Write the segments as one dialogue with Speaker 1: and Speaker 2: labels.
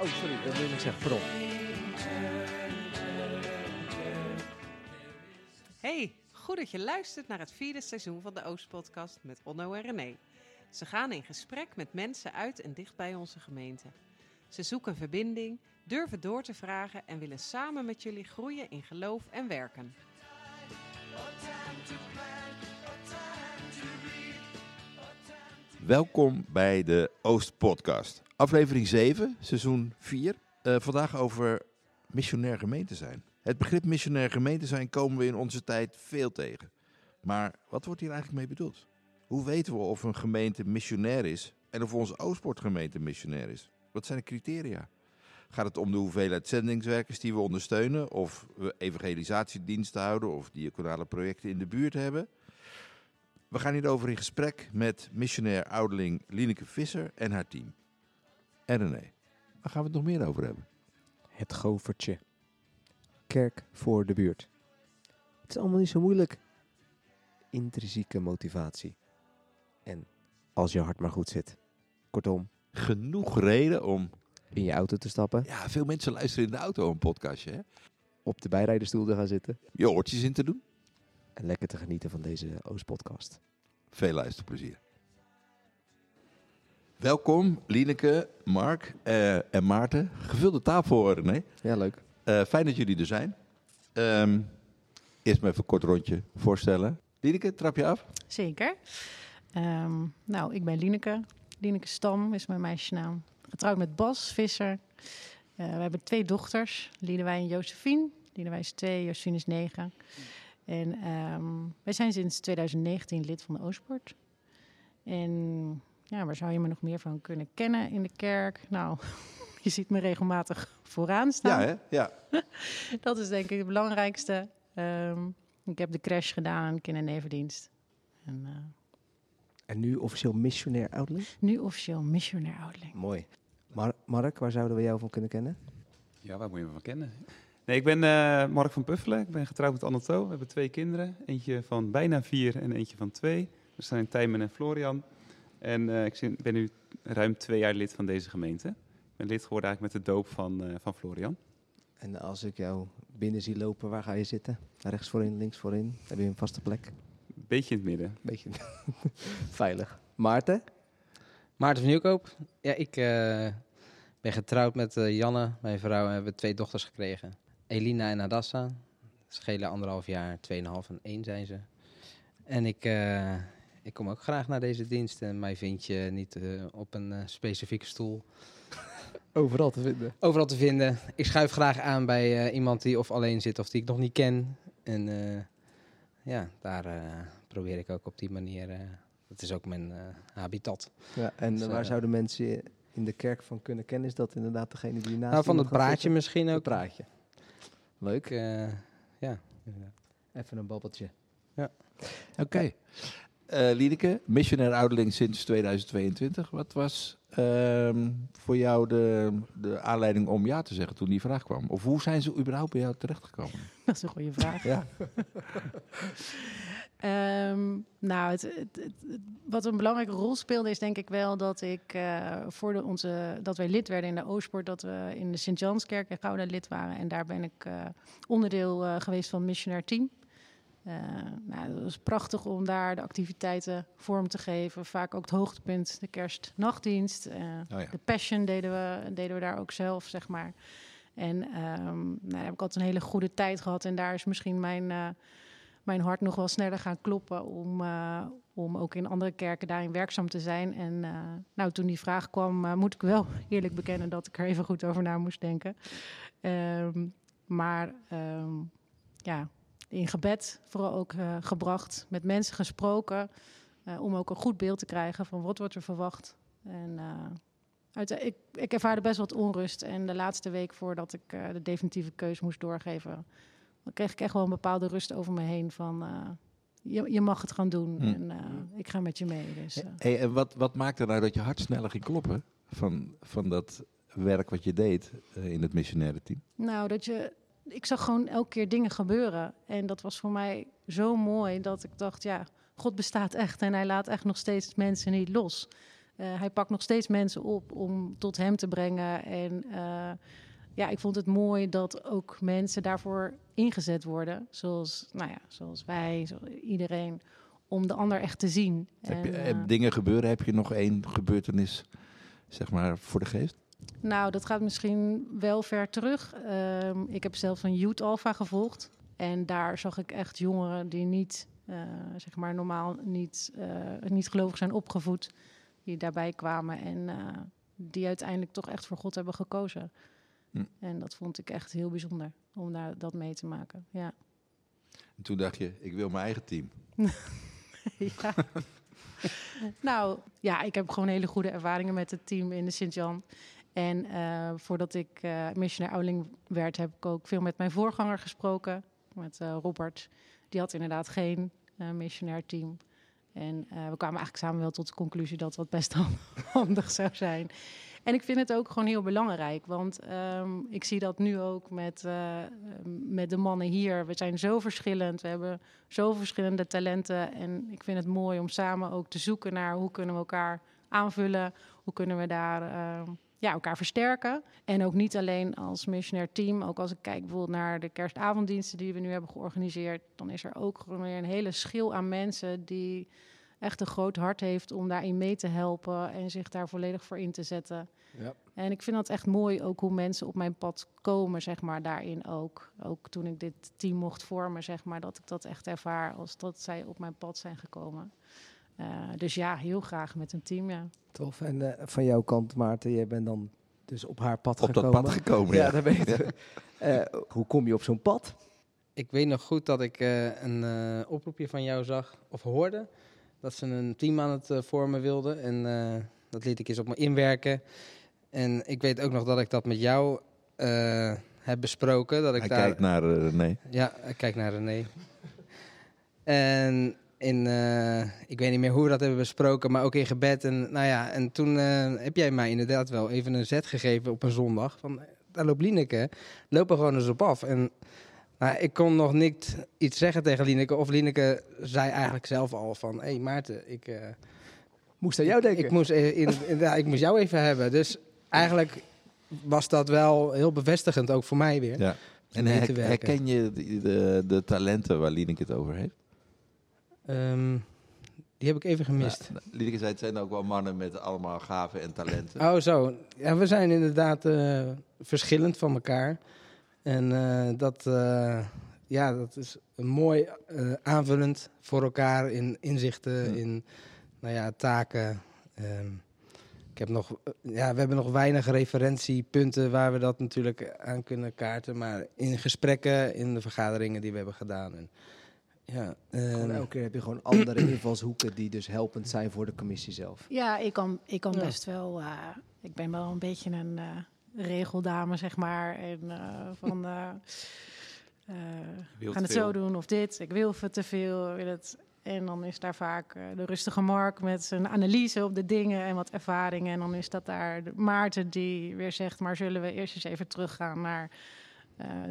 Speaker 1: Oh, sorry, dat wil ik zeggen.
Speaker 2: Hey, goed dat je luistert naar het vierde seizoen van de Oostpodcast met Onno en René. Ze gaan in gesprek met mensen uit en dicht bij onze gemeente. Ze zoeken verbinding, durven door te vragen en willen samen met jullie groeien in geloof en werken.
Speaker 3: Welkom bij de Oost Podcast. Aflevering 7, seizoen 4. Eh, vandaag over missionair gemeente zijn. Het begrip missionair gemeente zijn komen we in onze tijd veel tegen. Maar wat wordt hier eigenlijk mee bedoeld? Hoe weten we of een gemeente missionair is en of onze Oostpoortgemeente missionair is? Wat zijn de criteria? Gaat het om de hoeveelheid zendingswerkers die we ondersteunen, of we evangelisatiediensten houden of diaconale projecten in de buurt hebben? We gaan hierover in gesprek met missionair ouderling Lineke Visser en haar team. En René, waar gaan we het nog meer over hebben?
Speaker 1: Het govertje. Kerk voor de buurt. Het is allemaal niet zo moeilijk. Intrinsieke motivatie. En als je hart maar goed zit. Kortom,
Speaker 3: Genoeg reden om...
Speaker 1: in je auto te stappen,
Speaker 3: Ja, veel mensen luisteren in de auto een podcastje, hè?
Speaker 1: op de bijrijderstoel te gaan zitten
Speaker 3: Je oortjes in te doen.
Speaker 1: En lekker te genieten van deze Oostpodcast.
Speaker 3: Veel luisterplezier. Welkom, Lineke, Mark eh, en Maarten. Gevulde tafel, René.
Speaker 1: Ja, leuk.
Speaker 3: Eh, fijn dat jullie er zijn. Ehm, eerst maar even een kort rondje voorstellen. Lineke, trap je af?
Speaker 4: Zeker. Ehm, nou, ik ben Lineke. Lineke Stam is mijn meisjesnaam. Getrouwd met Bas Visser. Eh, we hebben twee dochters, Liedewij en Josephine. Liedewij is twee, Josephine is negen. En ehm, wij zijn sinds 2019 lid van de Oostpoort. En ja, waar zou je me nog meer van kunnen kennen in de kerk? Nou, je ziet me regelmatig vooraan staan.
Speaker 3: Ja, hè? Ja.
Speaker 4: Dat is denk ik het belangrijkste. Ehm, ik heb de crash gedaan, kindernevendienst. En eh,
Speaker 1: En nu officieel missionair ouderling.
Speaker 4: nu officieel missionair ouderling.
Speaker 1: Mooi. Mar Mark, waar zouden we jou van kunnen kennen?
Speaker 5: Ja, waar moet je me van kennen? Nee, ik ben eh, Mark van Puffelen. Ik ben getrouwd met Anne To. We hebben twee kinderen. Eentje van bijna vier en eentje van twee. Dat zijn Tijmen en Florian. En eh, ik ben nu ruim twee jaar lid van deze gemeente. Ik ben lid geworden eigenlijk met de doop van, eh, van Florian.
Speaker 1: En als ik jou binnen zie lopen, waar ga je zitten? Rechts voorin, links voorin? Heb je een vaste plek?
Speaker 5: Beetje in het midden.
Speaker 1: Beetje veilig. Maarten?
Speaker 6: Maarten van Nieuwkoop. Ja, ik eh, ben getrouwd met eh, Janne, mijn vrouw, en hebben twee dochters gekregen. Elina en Adassa. Schelen anderhalf jaar, tweeënhalf en één zijn ze. En ik, eh, ik kom ook graag naar deze dienst. En mij vind je niet eh, op een eh, specifieke stoel
Speaker 1: Overal te vinden.
Speaker 6: overal te vinden. Ik schuif graag aan bij iemand die of alleen zit of die ik nog niet ken. En ja, daar probeer ik ook op die manier... dat is ook mijn habitat.
Speaker 1: Ja, en
Speaker 6: Dus,
Speaker 1: waar zouden mensen in de kerk van kunnen kennen? Is dat inderdaad degene die naast
Speaker 6: Nou, van het praatje misschien
Speaker 1: Het
Speaker 6: ook.
Speaker 1: praatje. Leuk.
Speaker 6: Eh, ja, inderdaad.
Speaker 1: Even een babbeltje.
Speaker 3: Oké. Eh Liedeke, missionair ouderling sinds 2022. Wat was ehm, voor jou de, de aanleiding om ja te zeggen toen die vraag kwam? Of hoe zijn ze überhaupt bij jou terechtgekomen?
Speaker 4: Dat is een goede vraag.
Speaker 3: Ja.
Speaker 4: Ehm, nou, het, het, het- het- wat een belangrijke rol speelde is denk ik wel dat ik eh, voor de, onze, dat wij lid werden in de Oostpoort, dat we in de Sint-Janskerk in Gouda lid waren. En daar ben ik eh, onderdeel eh, geweest van het missionair team. Nou, het was prachtig om daar de activiteiten vorm te geven. Vaak ook het hoogtepunt, de kerstnachtdienst.
Speaker 3: Oh ja.
Speaker 4: De Passion deden we, deden we daar ook zelf, zeg maar. En ehm, nou, daar heb ik altijd een hele goede tijd gehad. En daar is misschien mijn, mijn hart nog wel sneller gaan kloppen... om, eh, om ook in andere kerken daarin werkzaam te zijn. En eh, nou, toen die vraag kwam, eh, moet ik wel eerlijk bekennen... dat ik er even goed over na moest denken. Ehm, maar ehm, ja, in gebed vooral ook gebracht, met mensen gesproken... om ook een goed beeld te krijgen van wat wordt er verwacht. En ik, ik ervaarde best wat onrust. En de laatste week voordat ik de definitieve keus moest doorgeven, dan kreeg ik echt wel een bepaalde rust over me heen van eh, je, je mag het gaan doen
Speaker 3: Hm.
Speaker 4: en eh, ik ga met je mee. Dus, eh,
Speaker 3: Hey, en wat, wat maakte nou dat je hart sneller ging kloppen van, van dat werk wat je deed in het missionaire team?
Speaker 4: Nou, dat je. Ik zag gewoon elke keer dingen gebeuren. En dat was voor mij zo mooi dat ik dacht: ja, God bestaat echt. En hij laat echt nog steeds mensen niet los. hij pakt nog steeds mensen op om tot hem te brengen. En ja, ik vond het mooi dat ook mensen daarvoor ingezet worden. Zoals, nou ja, zoals wij, iedereen. Om de ander echt te zien.
Speaker 3: Heb je,
Speaker 4: En,
Speaker 3: heb
Speaker 4: eh,
Speaker 3: dingen gebeuren? Heb je nog één gebeurtenis, zeg maar, voor de geest?
Speaker 4: Nou, dat gaat misschien wel ver terug. Ehm, ik heb zelf een Youth Alpha gevolgd. En daar zag ik echt jongeren die niet, eh, zeg maar, normaal niet, eh, niet gelovig zijn opgevoed. Die daarbij kwamen en die uiteindelijk toch echt voor God hebben gekozen.
Speaker 3: Hm.
Speaker 4: En dat vond ik echt heel bijzonder om daar dat mee te maken. Ja.
Speaker 3: En toen dacht je, ik wil mijn eigen team.
Speaker 4: ja. nou, ja, ik heb gewoon hele goede ervaringen met het team in de Sint-Jan. En eh, voordat ik eh missionair ouderling werd, heb ik ook veel met mijn voorganger gesproken, met eh, Robert. Die had inderdaad geen missionair team. En we kwamen eigenlijk samen wel tot de conclusie dat dat best handig zou zijn. En ik vind het ook gewoon heel belangrijk, want ehm, ik zie dat nu ook met, eh, met de mannen hier. We zijn zo verschillend, we hebben zo verschillende talenten. En ik vind het mooi om samen ook te zoeken naar hoe kunnen we elkaar aanvullen, hoe kunnen we daar ehm, ja, elkaar versterken. En ook niet alleen als missionair team, ook als ik kijk bijvoorbeeld naar de kerstavonddiensten die we nu hebben georganiseerd, dan is er ook gewoon weer een hele schil aan mensen die echt een groot hart heeft om daarin mee te helpen en zich daar volledig voor in te zetten.
Speaker 6: Ja.
Speaker 4: En ik vind dat echt mooi, ook hoe mensen op mijn pad komen, zeg maar, daarin ook. Ook toen ik dit team mocht vormen, zeg maar, dat ik dat echt ervaar als dat zij op mijn pad zijn gekomen. Eh, dus ja, heel graag met een team, ja.
Speaker 1: Tof. En eh, van jouw kant, Maarten, jij bent dan dus op haar pad
Speaker 3: Op dat
Speaker 1: gekomen.
Speaker 3: pad gekomen,
Speaker 1: Ja,
Speaker 3: ja.
Speaker 1: dat weten we. Eh, hoe kom je op zo'n pad?
Speaker 6: Ik weet nog goed dat ik eh, een eh, oproepje van jou zag of hoorde. Dat ze een team aan het eh, vormen wilden. En eh, dat liet ik eens op me inwerken. En ik weet ook nog dat ik dat met jou eh, heb besproken. Dat ik
Speaker 3: Hij
Speaker 6: daar,
Speaker 3: kijkt naar René.
Speaker 6: Ja, ik kijk naar René. En in, ik weet niet meer hoe we dat hebben besproken, maar ook in gebed. En, nou ja, en toen heb jij mij inderdaad wel even een zet gegeven op een zondag. Van, daar loopt loop er gewoon eens op af. En nou, ik kon nog niet iets zeggen tegen Lieneke. Of Lieneke zei eigenlijk zelf al van, hé hey Maarten, ik... eh,
Speaker 1: Moest aan jou denken.
Speaker 6: ik moest, in, in- ja, ik moest jou even hebben. Dus eigenlijk was dat wel heel bevestigend, ook voor mij weer.
Speaker 3: Ja. En her- herken je de, de, de talenten waar Lieneke het over heeft?
Speaker 6: Ehm, die heb ik even gemist.
Speaker 3: Nou, Lieneke zei, het zijn ook wel mannen met allemaal gaven en talenten.
Speaker 6: Oh, zo. Ja, we zijn inderdaad eh, verschillend van elkaar. En eh, dat, eh, ja, dat is een mooi eh, aanvullend voor elkaar in inzichten,
Speaker 3: Ja.
Speaker 6: in nou ja, taken. Ehm, ik heb nog, ja, we hebben nog weinig referentiepunten waar we dat natuurlijk aan kunnen kaarten. Maar in gesprekken, in de vergaderingen die we hebben gedaan. En, ja, ehm,
Speaker 1: elke keer heb je gewoon andere invalshoeken die dus helpend zijn voor de commissie zelf.
Speaker 4: Ja, ik kan, ik kan
Speaker 6: Ja.
Speaker 4: best wel. eh, ik ben wel een beetje een eh, regeldame, zeg maar. En eh, van.
Speaker 5: Wilt
Speaker 4: gaan het zo doen of dit. Ik wil te veel. Wil het. En dan is daar vaak de rustige Mark met zijn analyse op de dingen en wat ervaringen. En dan is dat daar Maarten die weer zegt: maar zullen we eerst eens even teruggaan naar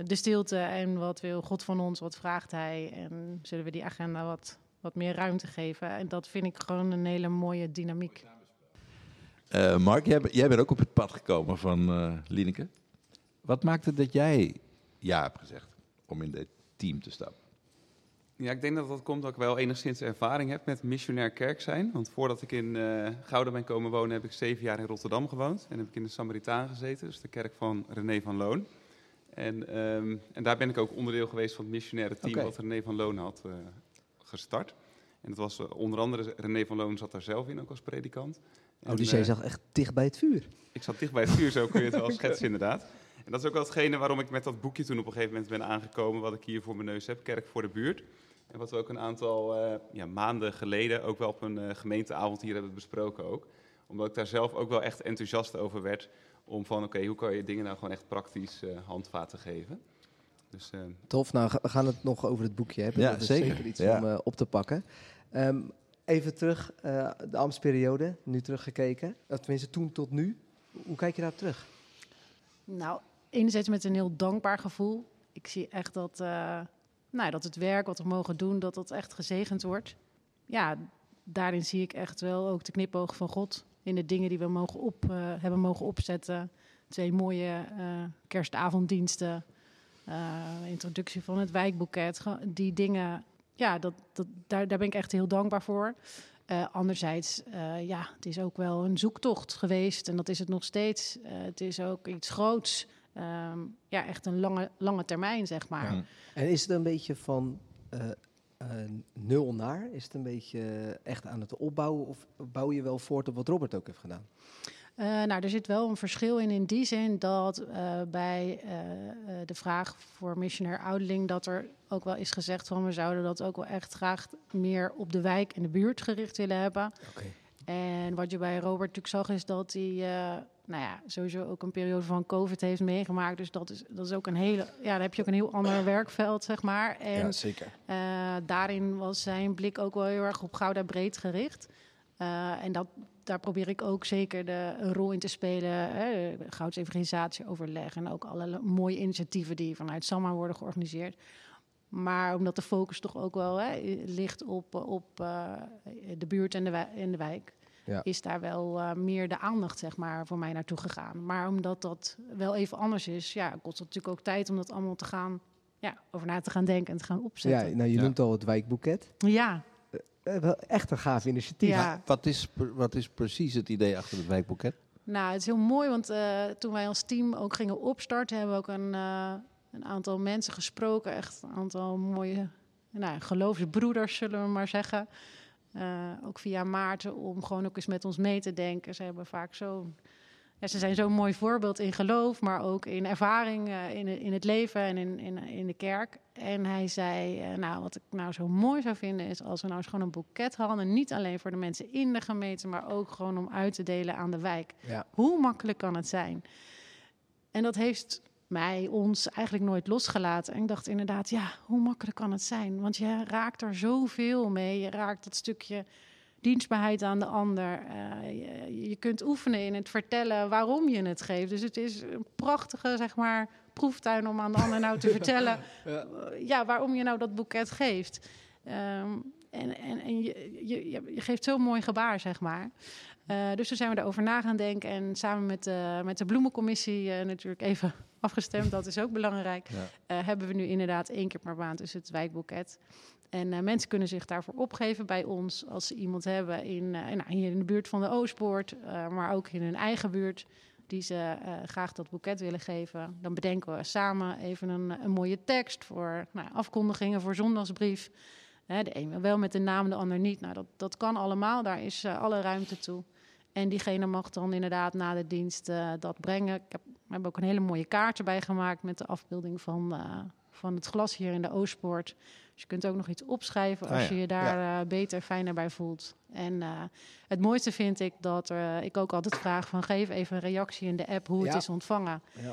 Speaker 4: de stilte en wat wil God van ons, wat vraagt Hij? En zullen we die agenda wat, wat meer ruimte geven? En dat vind ik gewoon een hele mooie dynamiek.
Speaker 3: Eh, Mark, jij, bent- jij bent ook op het pad gekomen van eh Lieneke. Wat maakte dat jij ja hebt gezegd om in dit team te stappen?
Speaker 5: Ja, ik denk dat dat komt dat ik wel enigszins ervaring heb met missionair kerk zijn. Want voordat ik in eh Gouden ben komen wonen, heb ik zeven jaar in Rotterdam gewoond. En heb ik in de Samaritaan gezeten, dus de kerk van René van Loon. En, ehm, en daar ben ik ook onderdeel geweest van het missionaire team wat René van Loon had gestart. En dat was onder andere, René van Loon zat daar zelf in, ook als predikant.
Speaker 1: Oh,
Speaker 5: En,
Speaker 1: die zee
Speaker 5: eh,
Speaker 1: zag echt dicht bij het vuur.
Speaker 5: ik zat dicht bij het vuur, zo kun je het wel schetsen inderdaad. En dat is ook wel hetgene waarom ik met dat boekje toen op een gegeven moment ben aangekomen, wat ik hier voor mijn neus heb, Kerk voor de Buurt. En wat we ook een aantal eh, ja, maanden geleden ook wel op een eh, gemeenteavond hier hebben besproken ook. Omdat ik daar zelf ook wel echt enthousiast over werd, om van oké, hoe kan je dingen nou gewoon echt praktisch eh, handvaten geven. Dus eh,
Speaker 1: Tof, nou we gaan het nog over het boekje hebben.
Speaker 3: Ja,
Speaker 1: dat is
Speaker 3: zeker.
Speaker 1: zeker iets
Speaker 3: Ja.
Speaker 1: om eh, op te pakken. Ehm, even terug, eh, de ambtsperiode, nu teruggekeken. Tenminste, toen tot nu. Hoe kijk je daar terug?
Speaker 4: Nou, enerzijds met een heel dankbaar gevoel. Ik zie echt dat, eh, nou, dat het werk wat we mogen doen, dat dat echt gezegend wordt. Ja, daarin zie ik echt wel ook de knipoog van God. in de dingen die we mogen op, eh, hebben mogen opzetten. Twee mooie kerstavonddiensten. introductie van het wijkboeket. Die dingen, ja, dat, dat, daar, daar ben ik echt heel dankbaar voor. Eh, anderzijds, eh, ja, het is ook wel een zoektocht geweest. En dat is het nog steeds. Eh, het is ook iets groots. Ehm, ja, echt een lange, lange termijn, zeg maar.
Speaker 3: Ja.
Speaker 1: En is het een beetje van nul naar? Is het een beetje echt aan het opbouwen? Of bouw je wel voort op wat Robert ook heeft gedaan?
Speaker 4: Eh, nou, er zit wel een verschil in in die zin dat eh, bij eh, de vraag voor missionair ouderling dat er ook wel is gezegd van we zouden dat ook wel echt graag meer op de wijk en de buurt gericht willen hebben. En wat je bij Robert natuurlijk zag is dat hij, nou ja, sowieso ook een periode van COVID heeft meegemaakt. Dus dat is, dat is ook een hele, ja, dan heb je ook een heel ander werkveld, zeg maar. En
Speaker 1: zeker.
Speaker 4: eh, daarin was zijn blik ook wel heel erg op Gouda breed gericht. En dat, daar probeer ik ook zeker de, een rol in te spelen. Hè, Gouds evangelisatieoverleg en ook alle mooie initiatieven die vanuit SAMA worden georganiseerd. Maar omdat de focus toch ook wel hè, ligt op, op eh, de buurt en de, wij- en de wijk,
Speaker 1: Ja.
Speaker 4: is daar wel eh, meer de aandacht zeg maar, voor mij naartoe gegaan. Maar omdat dat wel even anders is, ja, kost het natuurlijk ook tijd om dat allemaal te gaan, ja, over na te gaan denken en te gaan
Speaker 1: Ja,
Speaker 4: opzetten.
Speaker 1: nou, je
Speaker 3: Ja.
Speaker 1: noemt al het wijkboeket.
Speaker 4: Ja,
Speaker 1: wel echt een gaaf initiatief.
Speaker 4: ja.
Speaker 3: Wat is, wat is precies het idee achter het wijkboeket?
Speaker 4: Nou, het is heel mooi, want eh, toen wij als team ook gingen opstarten, hebben we ook een, eh, een aantal mensen gesproken. Echt een aantal mooie nou, geloofsbroeders, zullen we maar zeggen. Eh, ook via Maarten, om gewoon ook eens met ons mee te denken. Ze hebben vaak zo. Ja, ze zijn zo'n mooi voorbeeld in geloof, maar ook in ervaring eh, in, in het leven en in, in, in de kerk. En hij zei, eh, nou, wat ik nou zo mooi zou vinden is als we nou eens gewoon een boeket hadden. Niet alleen voor de mensen in de gemeente, maar ook gewoon om uit te delen aan de wijk.
Speaker 1: Ja.
Speaker 4: Hoe makkelijk kan het zijn? En dat heeft mij, ons eigenlijk nooit losgelaten. En ik dacht inderdaad, ja, hoe makkelijk kan het zijn? Want je raakt er zoveel mee. Je raakt dat stukje dienstbaarheid aan de ander. Eh, je, je kunt oefenen in het vertellen waarom je het geeft. Dus het is een prachtige, zeg maar, proeftuin om aan de ander nou te vertellen...
Speaker 1: Ja.
Speaker 4: eh, ja, waarom je nou dat boeket geeft. Ehm, en en, en je, je, je geeft zo'n mooi gebaar, zeg maar. Eh, dus toen zijn we erover na gaan denken. En samen met de, met de bloemencommissie natuurlijk even afgestemd. Dat is ook belangrijk.
Speaker 3: Ja.
Speaker 4: Hebben we nu inderdaad één keer per maand dus het wijkboeket. En eh, mensen kunnen zich daarvoor opgeven bij ons als ze iemand hebben in, eh, nou, hier in de buurt van de Oostpoort, eh, maar ook in hun eigen buurt, die ze graag dat boeket willen geven. Dan bedenken we samen even een, een mooie tekst voor nou, afkondigingen voor zondagsbrief. De een wel met de naam, de ander niet. Nou, dat, dat kan allemaal, daar is alle ruimte toe. En diegene mag dan inderdaad na de dienst dat brengen. Ik heb, ook een hele mooie kaart erbij gemaakt met de afbeelding van, van het glas hier in de Oostpoort. Dus je kunt ook nog iets opschrijven
Speaker 3: Ah
Speaker 4: als
Speaker 3: ja,
Speaker 4: je je daar eh, beter, fijner bij voelt. En eh, het mooiste vind ik dat er, ik ook altijd vraag van geef even een reactie in de app hoe het is ontvangen.
Speaker 1: Ja.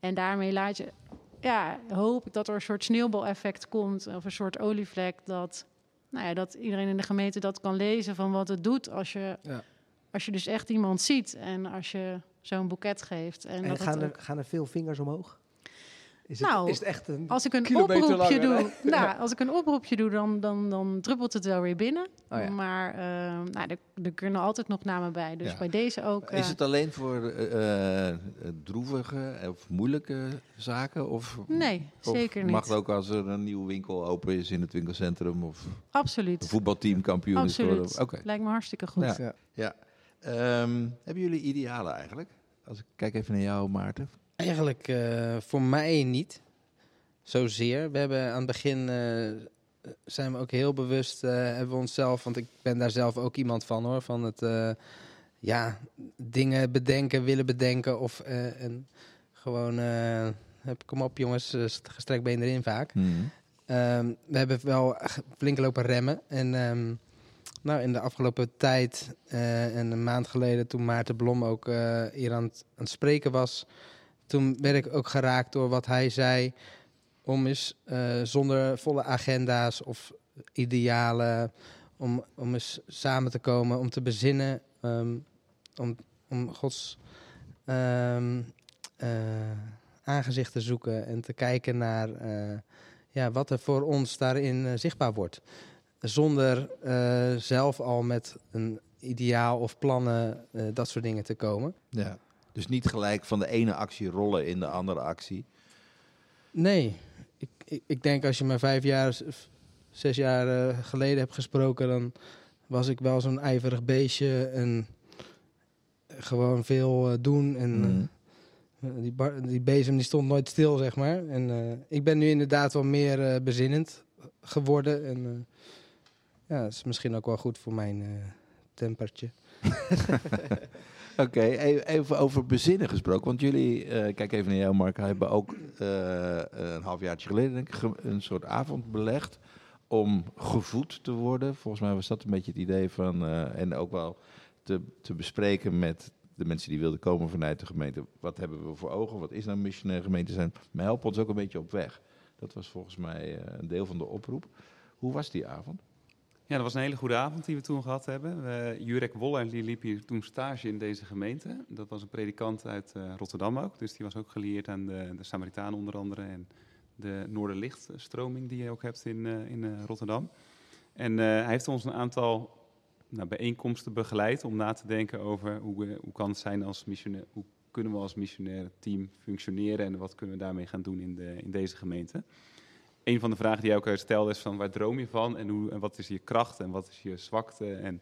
Speaker 4: En daarmee laat je, ja, hoop ik dat er een soort sneeuwbaleffect komt of een soort olievlek dat, nou ja, dat iedereen in de gemeente dat kan lezen van wat het doet als je,
Speaker 1: Ja.
Speaker 4: als je dus echt iemand ziet en als je zo'n boeket geeft. En,
Speaker 1: En
Speaker 4: dat het
Speaker 1: gaan, er, gaan er veel vingers omhoog? Is
Speaker 4: Nou,
Speaker 1: het, is het echt een
Speaker 4: als ik een oproepje
Speaker 1: langer,
Speaker 4: doe, nou, als ik een oproepje doe, dan, dan, dan druppelt het wel weer binnen.
Speaker 1: Oh ja.
Speaker 4: Maar eh, nou, er, er kunnen altijd nog namen bij. Dus
Speaker 3: Ja.
Speaker 4: bij deze ook.
Speaker 3: Is
Speaker 4: eh,
Speaker 3: het alleen voor eh, droevige of moeilijke zaken? Of,
Speaker 4: Nee,
Speaker 3: of
Speaker 4: zeker
Speaker 3: mag
Speaker 4: niet.
Speaker 3: het ook als er een nieuwe winkel open is in het winkelcentrum of een
Speaker 4: Absoluut.
Speaker 3: voetbalteam kampioen is geworden?
Speaker 4: Absoluut.
Speaker 3: Oké.
Speaker 4: Lijkt me hartstikke goed.
Speaker 3: Ja.
Speaker 1: Ja.
Speaker 3: Ehm, hebben jullie idealen eigenlijk? Als ik kijk even naar jou, Maarten.
Speaker 6: Eigenlijk eh, voor mij niet zozeer. We hebben aan het begin eh, zijn we ook heel bewust, eh, hebben we onszelf, want ik ben daar zelf ook iemand van hoor, van het ja, dingen bedenken, willen bedenken of en gewoon, heb, kom op jongens, gestrekt been erin vaak. Ehm, we hebben wel flink lopen remmen. En ehm, nou, in de afgelopen tijd en een maand geleden, toen Maarten Blom ook hier aan het, aan het spreken was, toen werd ik ook geraakt door wat hij zei. Om eens eh, zonder volle agenda's of idealen, om, om eens samen te komen, om te bezinnen, ehm, om, om Gods ehm, eh, aangezicht te zoeken en te kijken naar eh, ja, wat er voor ons daarin zichtbaar wordt. zonder zelf al met een ideaal of plannen, dat soort dingen te komen.
Speaker 3: Ja. Dus niet gelijk van de ene actie rollen in de andere actie.
Speaker 6: Nee, ik, ik, ik denk als je me vijf jaar, zes jaar eh, geleden hebt gesproken, dan was ik wel zo'n ijverig beestje en gewoon veel eh, doen. En eh, die, bar- die bezem die stond nooit stil, zeg maar. En eh, ik ben nu inderdaad wel meer eh, bezinnend geworden. En eh, ja, dat is misschien ook wel goed voor mijn eh, tempertje.
Speaker 3: Oké, e- even over bezinnen gesproken. Want jullie, eh, kijk even naar jou Mark, hebben ook eh, een halfjaartje geleden denk ik, een soort avond belegd om gevoed te worden. Volgens mij was dat een beetje het idee van, eh, en ook wel te, te bespreken met de mensen die wilden komen vanuit de gemeente. Wat hebben we voor ogen? Wat is nou missionair gemeente zijn? Maar help ons ook een beetje op weg. Dat was volgens mij een deel van de oproep. Hoe was die avond?
Speaker 5: Ja, dat was een hele goede avond die we toen gehad hebben. Eh, Jurek Woller die liep hier toen stage in deze gemeente. Dat was een predikant uit eh, Rotterdam ook. Dus die was ook gelieerd aan de, de Samaritaan onder andere. En de Noorderlichtstroming die je ook hebt in, eh, in eh, Rotterdam. En hij heeft ons een aantal nou, bijeenkomsten begeleid om na te denken over hoe, we- hoe kan het zijn als missionair, hoe kunnen we als missionair team functioneren en wat kunnen we daarmee gaan doen in, de, in deze gemeente. Een van de vragen die hij ook stelde is van waar droom je van en, hoe, en wat is je kracht en wat is je zwakte en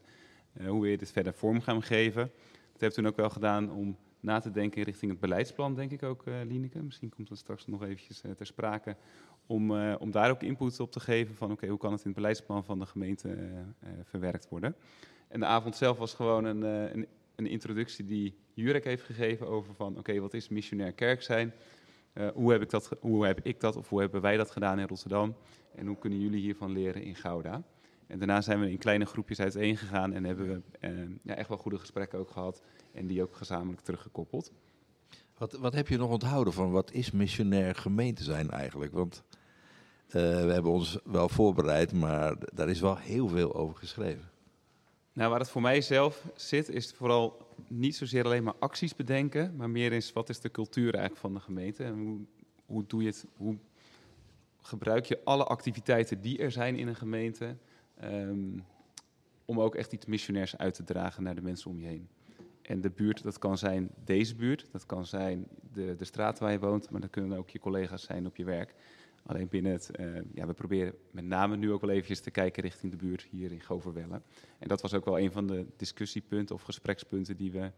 Speaker 5: eh, hoe wil je dit verder vorm gaan geven. Dat ik toen ook wel gedaan om na te denken richting het beleidsplan, denk ik ook, eh Lieneke. Misschien komt dat straks nog eventjes eh, ter sprake. Om, eh, om daar ook input op te geven van oké, hoe kan het in het beleidsplan van de gemeente eh, eh, verwerkt worden. En de avond zelf was gewoon een, eh, een, een introductie die Jurek heeft gegeven over van oké, wat is missionair kerk zijn? Eh, hoe, heb ik dat, hoe heb ik dat of hoe hebben wij dat gedaan in Rotterdam? En hoe kunnen jullie hiervan leren in Gouda? En daarna zijn we in kleine groepjes uiteen gegaan en hebben we eh, ja, echt wel goede gesprekken ook gehad. En die ook gezamenlijk teruggekoppeld.
Speaker 3: Wat, wat heb je nog onthouden van wat is missionair gemeente zijn eigenlijk? Want eh, we hebben ons wel voorbereid, maar daar is wel heel veel over geschreven.
Speaker 5: Nou, waar het voor mij zelf zit, is vooral niet zozeer alleen maar acties bedenken, maar meer is wat is de cultuur eigenlijk van de gemeente en hoe, hoe doe je het, hoe gebruik je alle activiteiten die er zijn in een gemeente ehm, om ook echt iets missionairs uit te dragen naar de mensen om je heen. En de buurt, dat kan zijn deze buurt, dat kan zijn de, de straat waar je woont, maar dat kunnen ook je collega's zijn op je werk. Alleen binnen het, eh, ja, we proberen met name nu ook wel eventjes te kijken richting de buurt hier in Goverwelle. En dat was ook wel een van de discussiepunten of gesprekspunten die we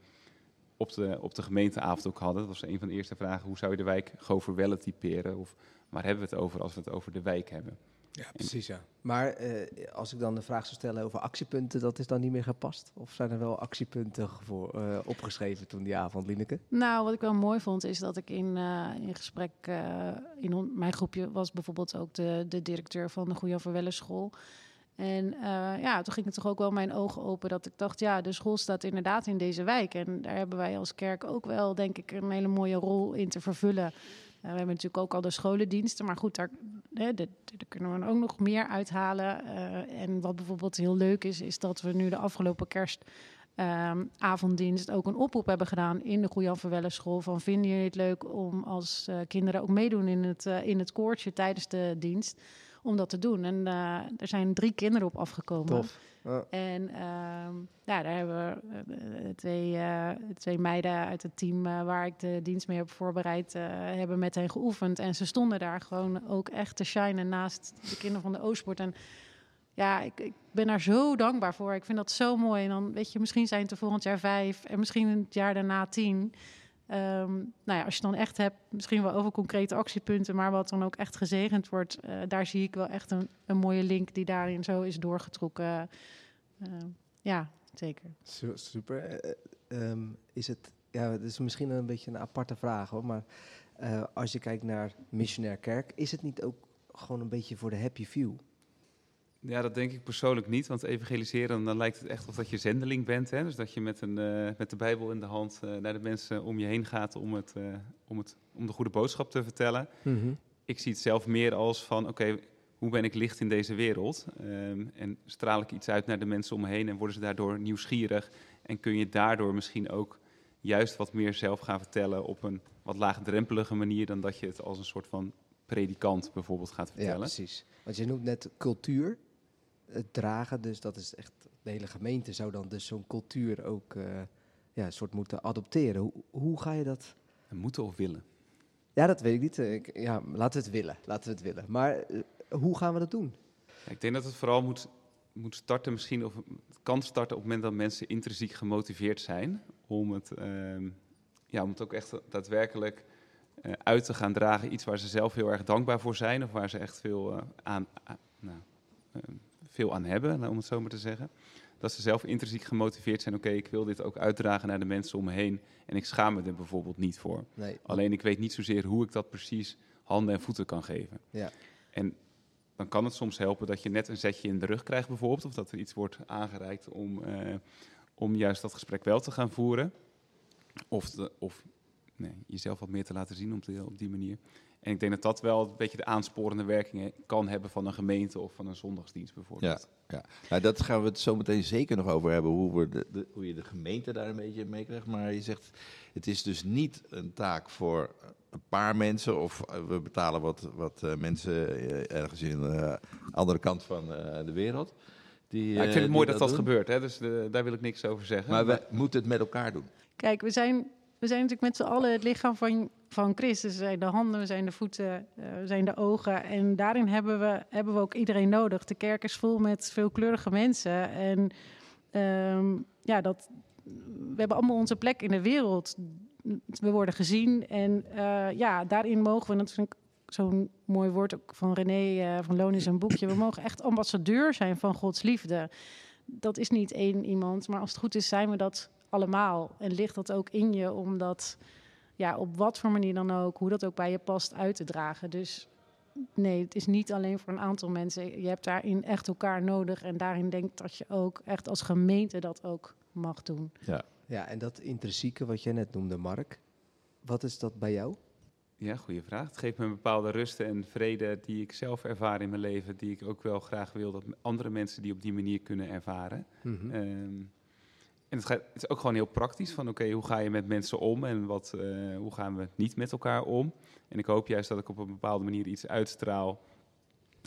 Speaker 5: op de, op de gemeenteavond ook hadden. Dat was een van de eerste vragen, hoe zou je de wijk Goverwelle typeren? Of waar hebben we het over als we het over de wijk hebben?
Speaker 1: Ja, precies ja. Maar eh, als ik dan de vraag zou stellen over actiepunten, dat is dan niet meer gepast? Of zijn er wel actiepunten voor, eh, opgeschreven toen die avond, Lineke?
Speaker 4: Nou, wat ik wel mooi vond, is dat ik in, eh, in gesprek... eh, in mijn groepje was bijvoorbeeld ook de, de directeur van de Goeie Verwelle School. En eh, ja, toen ging het toch ook wel mijn ogen open dat ik dacht... ja, de school staat inderdaad in deze wijk. En daar hebben wij als kerk ook wel, denk ik, een hele mooie rol in te vervullen. Eh, we hebben natuurlijk ook al de scholendiensten, maar goed, daar, hè, kunnen we ook nog meer uithalen. Eh, en wat bijvoorbeeld heel leuk is, is dat we nu de afgelopen kerst avonddienst ook een oproep hebben gedaan in de Goejan Verwelle school. Van vinden jullie het leuk om als eh, kinderen ook meedoen in het, eh, in het koortje tijdens de dienst? Om dat te doen. En eh, er zijn drie kinderen op afgekomen.
Speaker 1: Tof. Ja.
Speaker 4: En ehm, ja, daar hebben we eh, eh, twee, twee meiden uit het team waar ik de dienst mee heb voorbereid, hebben met hen geoefend. En ze stonden daar gewoon ook echt te shinen naast de kinderen van de Oostpoort. En ja, ik, ik ben daar zo dankbaar voor. Ik vind dat zo mooi. En dan weet je, misschien zijn het er volgend jaar vijf en misschien het jaar daarna tien. Ehm, nou ja, als je dan echt hebt, misschien wel over concrete actiepunten, maar wat dan ook echt gezegend wordt, eh, daar zie ik wel echt een, een mooie link die daarin zo is doorgetrokken. Ehm, ja, zeker.
Speaker 1: Su- Super. Ehm, is het, ja, het is misschien een beetje een aparte vraag hoor, maar als je kijkt naar missionair kerk, is het niet ook gewoon een beetje voor de happy few?
Speaker 5: Ja, dat denk ik persoonlijk niet. Want evangeliseren, dan lijkt het echt of dat je zendeling bent. Hè? Dus dat je met, een, eh, met de Bijbel in de hand eh, naar de mensen om je heen gaat om, het, eh, om, het, om de goede boodschap te vertellen. Ik zie het zelf meer als van, oké, hoe ben ik licht in deze wereld? Ehm, en straal ik iets uit naar de mensen om me heen en worden ze daardoor nieuwsgierig? En kun je daardoor misschien ook juist wat meer zelf gaan vertellen op een wat laagdrempelige manier dan dat je het als een soort van predikant bijvoorbeeld gaat
Speaker 1: Ja,
Speaker 5: vertellen?
Speaker 1: precies. Want je noemt net cultuur. Het dragen, dus dat is echt, de hele gemeente zou dan dus zo'n cultuur ook eh, ja, soort moeten adopteren. Hoe, hoe ga je dat?
Speaker 5: Moeten of willen?
Speaker 1: Ja, dat weet ik niet. Eh, Ik, ja, laten we het willen. Laten we het willen. Maar eh, hoe gaan we dat doen?
Speaker 5: Ja, ik denk dat het vooral moet, moet starten misschien, of kan starten op het moment dat mensen intrinsiek gemotiveerd zijn om het, ehm, ja, om het ook echt daadwerkelijk eh, uit te gaan dragen. Iets waar ze zelf heel erg dankbaar voor zijn of waar ze echt veel, eh, aan, nou, eh, veel aan hebben, om het zo maar te zeggen. Dat ze zelf intrinsiek gemotiveerd zijn, oké, ik wil dit ook uitdragen naar de mensen om me heen en ik schaam me er bijvoorbeeld niet voor.
Speaker 1: Nee.
Speaker 5: Alleen ik weet niet zozeer hoe ik dat precies handen en voeten kan geven.
Speaker 1: Ja.
Speaker 5: En dan kan het soms helpen dat je net een zetje in de rug krijgt bijvoorbeeld. Of dat er iets wordt aangereikt om, eh, om juist dat gesprek wel te gaan voeren. Of, de, of nee, jezelf wat meer te laten zien op op die manier. En ik denk dat dat wel een beetje de aansporende werking kan hebben van een gemeente of van een zondagsdienst bijvoorbeeld.
Speaker 3: Nou, dat gaan we het zo meteen zeker nog over hebben, hoe, we de, de- hoe je de gemeente daar een beetje mee krijgt. Maar je zegt, het is dus niet een taak voor een paar mensen of eh, we betalen wat, wat eh, mensen eh, ergens in de andere kant van eh, de wereld. Die,
Speaker 5: Ja, ik vind het mooi dat dat gebeurt, hè? dus daar wil ik niks over zeggen.
Speaker 3: Maar we moeten het met elkaar doen.
Speaker 4: Kijk, we zijn, we zijn natuurlijk met z'n allen het lichaam van, van Christus. We zijn de handen, we zijn de voeten, eh, we zijn de ogen. En daarin hebben we, hebben we ook iedereen nodig. De kerk is vol met veelkleurige mensen. En ehm, ja, dat, we hebben allemaal onze plek in de wereld. We worden gezien. En eh, ja, daarin mogen we, ik zo'n mooi woord ook van René eh, van Loon in zijn boekje. We mogen echt ambassadeur zijn van Gods liefde. Dat is niet één iemand, maar als het goed is, zijn we dat allemaal. En ligt dat ook in je om dat, ja, op wat voor manier dan ook, hoe dat ook bij je past, uit te dragen. Dus nee, het is niet alleen voor een aantal mensen. Je hebt daarin echt elkaar nodig. En daarin denk ik dat je ook echt als gemeente dat ook mag doen.
Speaker 1: Ja, en dat intrinsieke wat jij net noemde, Mark. Wat is dat bij jou?
Speaker 5: Ja, goede vraag. Het geeft me een bepaalde rust en vrede die ik zelf ervaar in mijn leven, die ik ook wel graag wil dat andere mensen die op die manier kunnen ervaren.
Speaker 1: Mhm.
Speaker 5: Ehm, en het, gaat, het is ook gewoon heel praktisch van oké, hoe ga je met mensen om en wat, eh, hoe gaan we niet met elkaar om? En ik hoop juist dat ik op een bepaalde manier iets uitstraal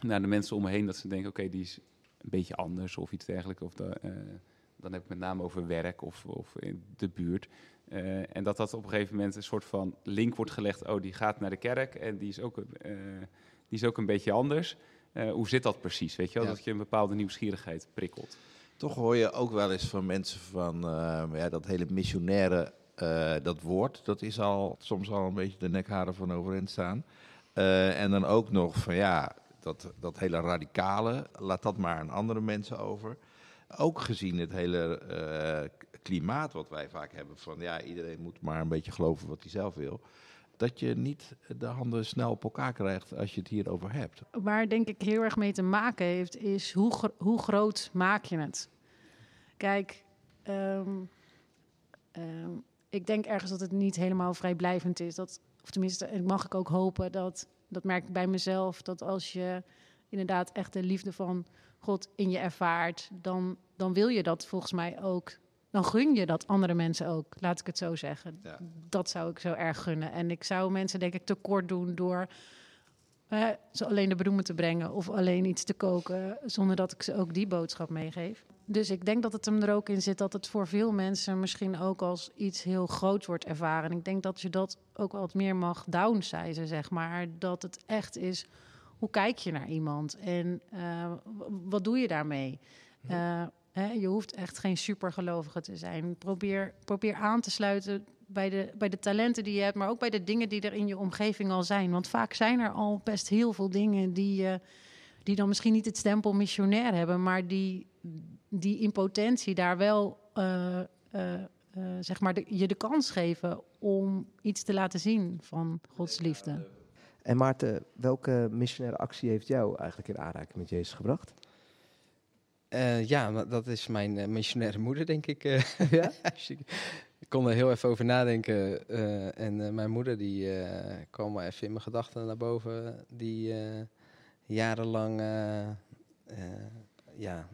Speaker 5: naar de mensen om me heen, dat ze denken oké, die is een beetje anders of iets dergelijks. Of de, eh, dan heb ik met name over werk of, of in de buurt. Eh, en dat dat op een gegeven moment een soort van link wordt gelegd. Oh, die gaat naar de kerk en die is ook, die is ook een beetje anders. Hoe zit dat precies? Weet je wel?
Speaker 1: Ja.
Speaker 5: Dat je een bepaalde nieuwsgierigheid prikkelt.
Speaker 3: Toch hoor je ook wel eens van mensen van eh, ja, dat hele missionaire, eh, dat woord, dat is al soms al een beetje de nekharen van overeind staan. Eh, en dan ook nog van ja, dat, dat hele radicale, laat dat maar aan andere mensen over. Ook gezien het hele klimaat wat wij vaak hebben van ja, iedereen moet maar een beetje geloven wat hij zelf wil. Dat je niet de handen snel op elkaar krijgt als je het hierover hebt.
Speaker 4: Waar denk ik heel erg mee te maken heeft, is hoe, hoe groot maak je het? Kijk, ehm, ehm, ik denk ergens dat het niet helemaal vrijblijvend is. Dat, of tenminste, en mag ik ook hopen dat, dat merk ik bij mezelf, dat als je inderdaad echt de liefde van God in je ervaart, dan, dan wil je dat volgens mij ook. Dan gun je dat andere mensen ook, laat ik het zo zeggen.
Speaker 3: Ja.
Speaker 4: Dat zou ik zo erg gunnen. En ik zou mensen denk ik tekort doen door eh, ze alleen de bloemen te brengen of alleen iets te koken, zonder dat ik ze ook die boodschap meegeef. Dus ik denk dat het hem er ook in zit dat het voor veel mensen misschien ook als iets heel groots wordt ervaren. En ik denk dat je dat ook wat meer mag downsizen, zeg maar. Dat het echt is, hoe kijk je naar iemand en eh, wat doe je daarmee? Eh, hè, je hoeft echt geen supergelovige te zijn. Probeer, probeer aan te sluiten bij de, bij de talenten die je hebt, maar ook bij de dingen die er in je omgeving al zijn. Want vaak zijn er al best heel veel dingen die, eh, die dan misschien niet het stempel missionair hebben, maar die, die in potentie daar wel eh, eh, zeg maar je de kans geven om iets te laten zien van Gods liefde.
Speaker 1: En Maarten, welke missionaire actie heeft jou eigenlijk in aanraking met Jezus gebracht?
Speaker 6: Eh, ja, dat is mijn eh, missionaire moeder, denk ik. eh.
Speaker 1: Ja?
Speaker 6: Ik kon er heel even over nadenken. en mijn moeder die kwam wel even in mijn gedachten naar boven. Die jarenlang ja,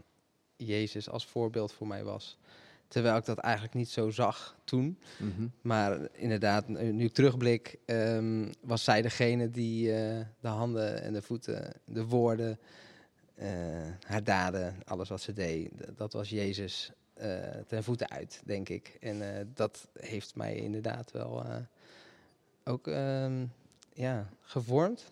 Speaker 6: Jezus als voorbeeld voor mij was. Terwijl ik dat eigenlijk niet zo zag toen.
Speaker 1: Mhm.
Speaker 6: Maar inderdaad, nu ik terugblik, ehm, was zij degene die de handen en de voeten, de woorden haar daden, alles wat ze deed, dat was Jezus eh, ten voeten uit, denk ik. En eh, dat heeft mij inderdaad wel eh, ook ehm, ja, gevormd,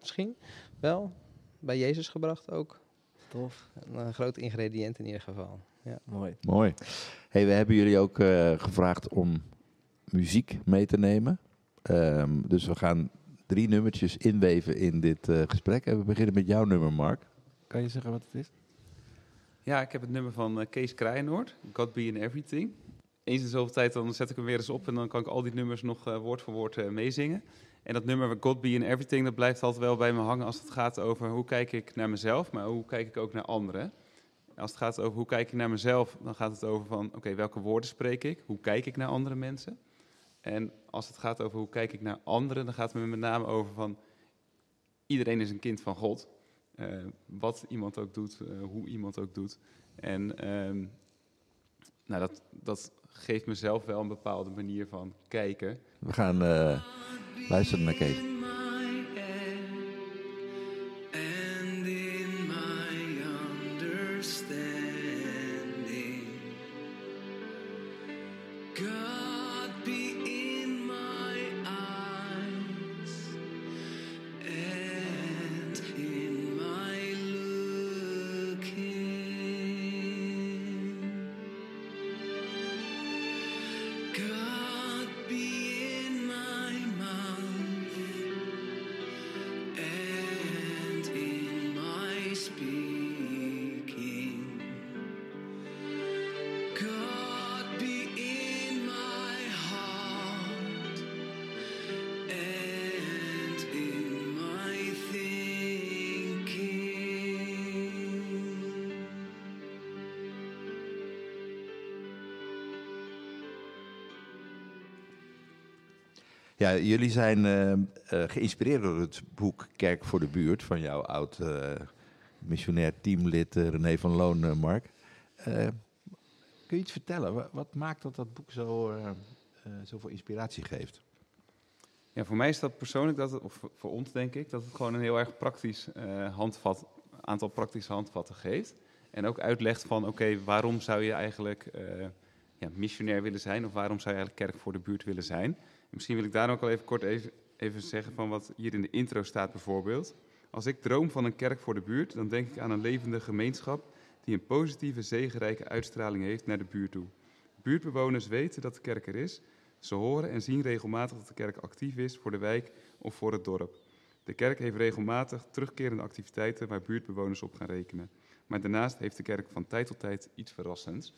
Speaker 6: misschien wel. Bij Jezus gebracht ook.
Speaker 1: Tof.
Speaker 6: Een eh, groot ingrediënt in ieder geval.
Speaker 1: Mooi.
Speaker 3: Mooi. Hey, we hebben jullie ook eh, gevraagd om muziek mee te nemen. Ehm, dus we gaan drie nummertjes inweven in dit eh, gesprek. En we beginnen met jouw nummer, Mark. Kan je zeggen wat het is?
Speaker 5: Ja, ik heb het nummer van eh, Kees Kraaienoord, God Be in Everything. Eens in zoveel tijd dan zet ik hem weer eens op en dan kan ik al die nummers nog eh, woord voor woord eh, meezingen. En dat nummer God Be in Everything, dat blijft altijd wel bij me hangen als het gaat over hoe kijk ik naar mezelf, maar hoe kijk ik ook naar anderen. Als het gaat over hoe kijk ik naar mezelf, dan gaat het over van, oké, welke woorden spreek ik? Hoe kijk ik naar andere mensen? En als het gaat over hoe kijk ik naar anderen, dan gaat het me met name over van, iedereen is een kind van God. Eh, wat iemand ook doet, eh, hoe iemand ook doet. En ehm, nou, dat, dat geeft mezelf wel een bepaalde manier van kijken.
Speaker 3: We gaan eh, luisteren naar Kees. Jullie zijn eh, eh, geïnspireerd door het boek Kerk voor de Buurt van jouw oud eh, missionair teamlid René van Loon, Mark. Kun je iets vertellen? Wa- Wat, maakt dat dat boek zo, zoveel inspiratie geeft?
Speaker 5: Ja, voor mij is dat persoonlijk, dat of voor- ons denk ik, dat het gewoon een heel erg praktisch handvat, aantal praktische handvatten geeft. En ook uitlegt van, oké, waarom zou je eigenlijk ja, missionair willen zijn? Of waarom zou je eigenlijk kerk voor de buurt willen zijn? En misschien wil ik daar ook al even kort even, even zeggen van wat hier in de intro staat bijvoorbeeld. Als ik droom van een kerk voor de buurt, dan denk ik aan een levende gemeenschap die een positieve, zegenrijke uitstraling heeft naar de buurt toe. Buurtbewoners weten dat de kerk er is. Ze horen en zien regelmatig dat de kerk actief is voor de wijk of voor het dorp. De kerk heeft regelmatig terugkerende activiteiten waar buurtbewoners op gaan rekenen. Maar daarnaast heeft de kerk van tijd tot tijd iets verrassends.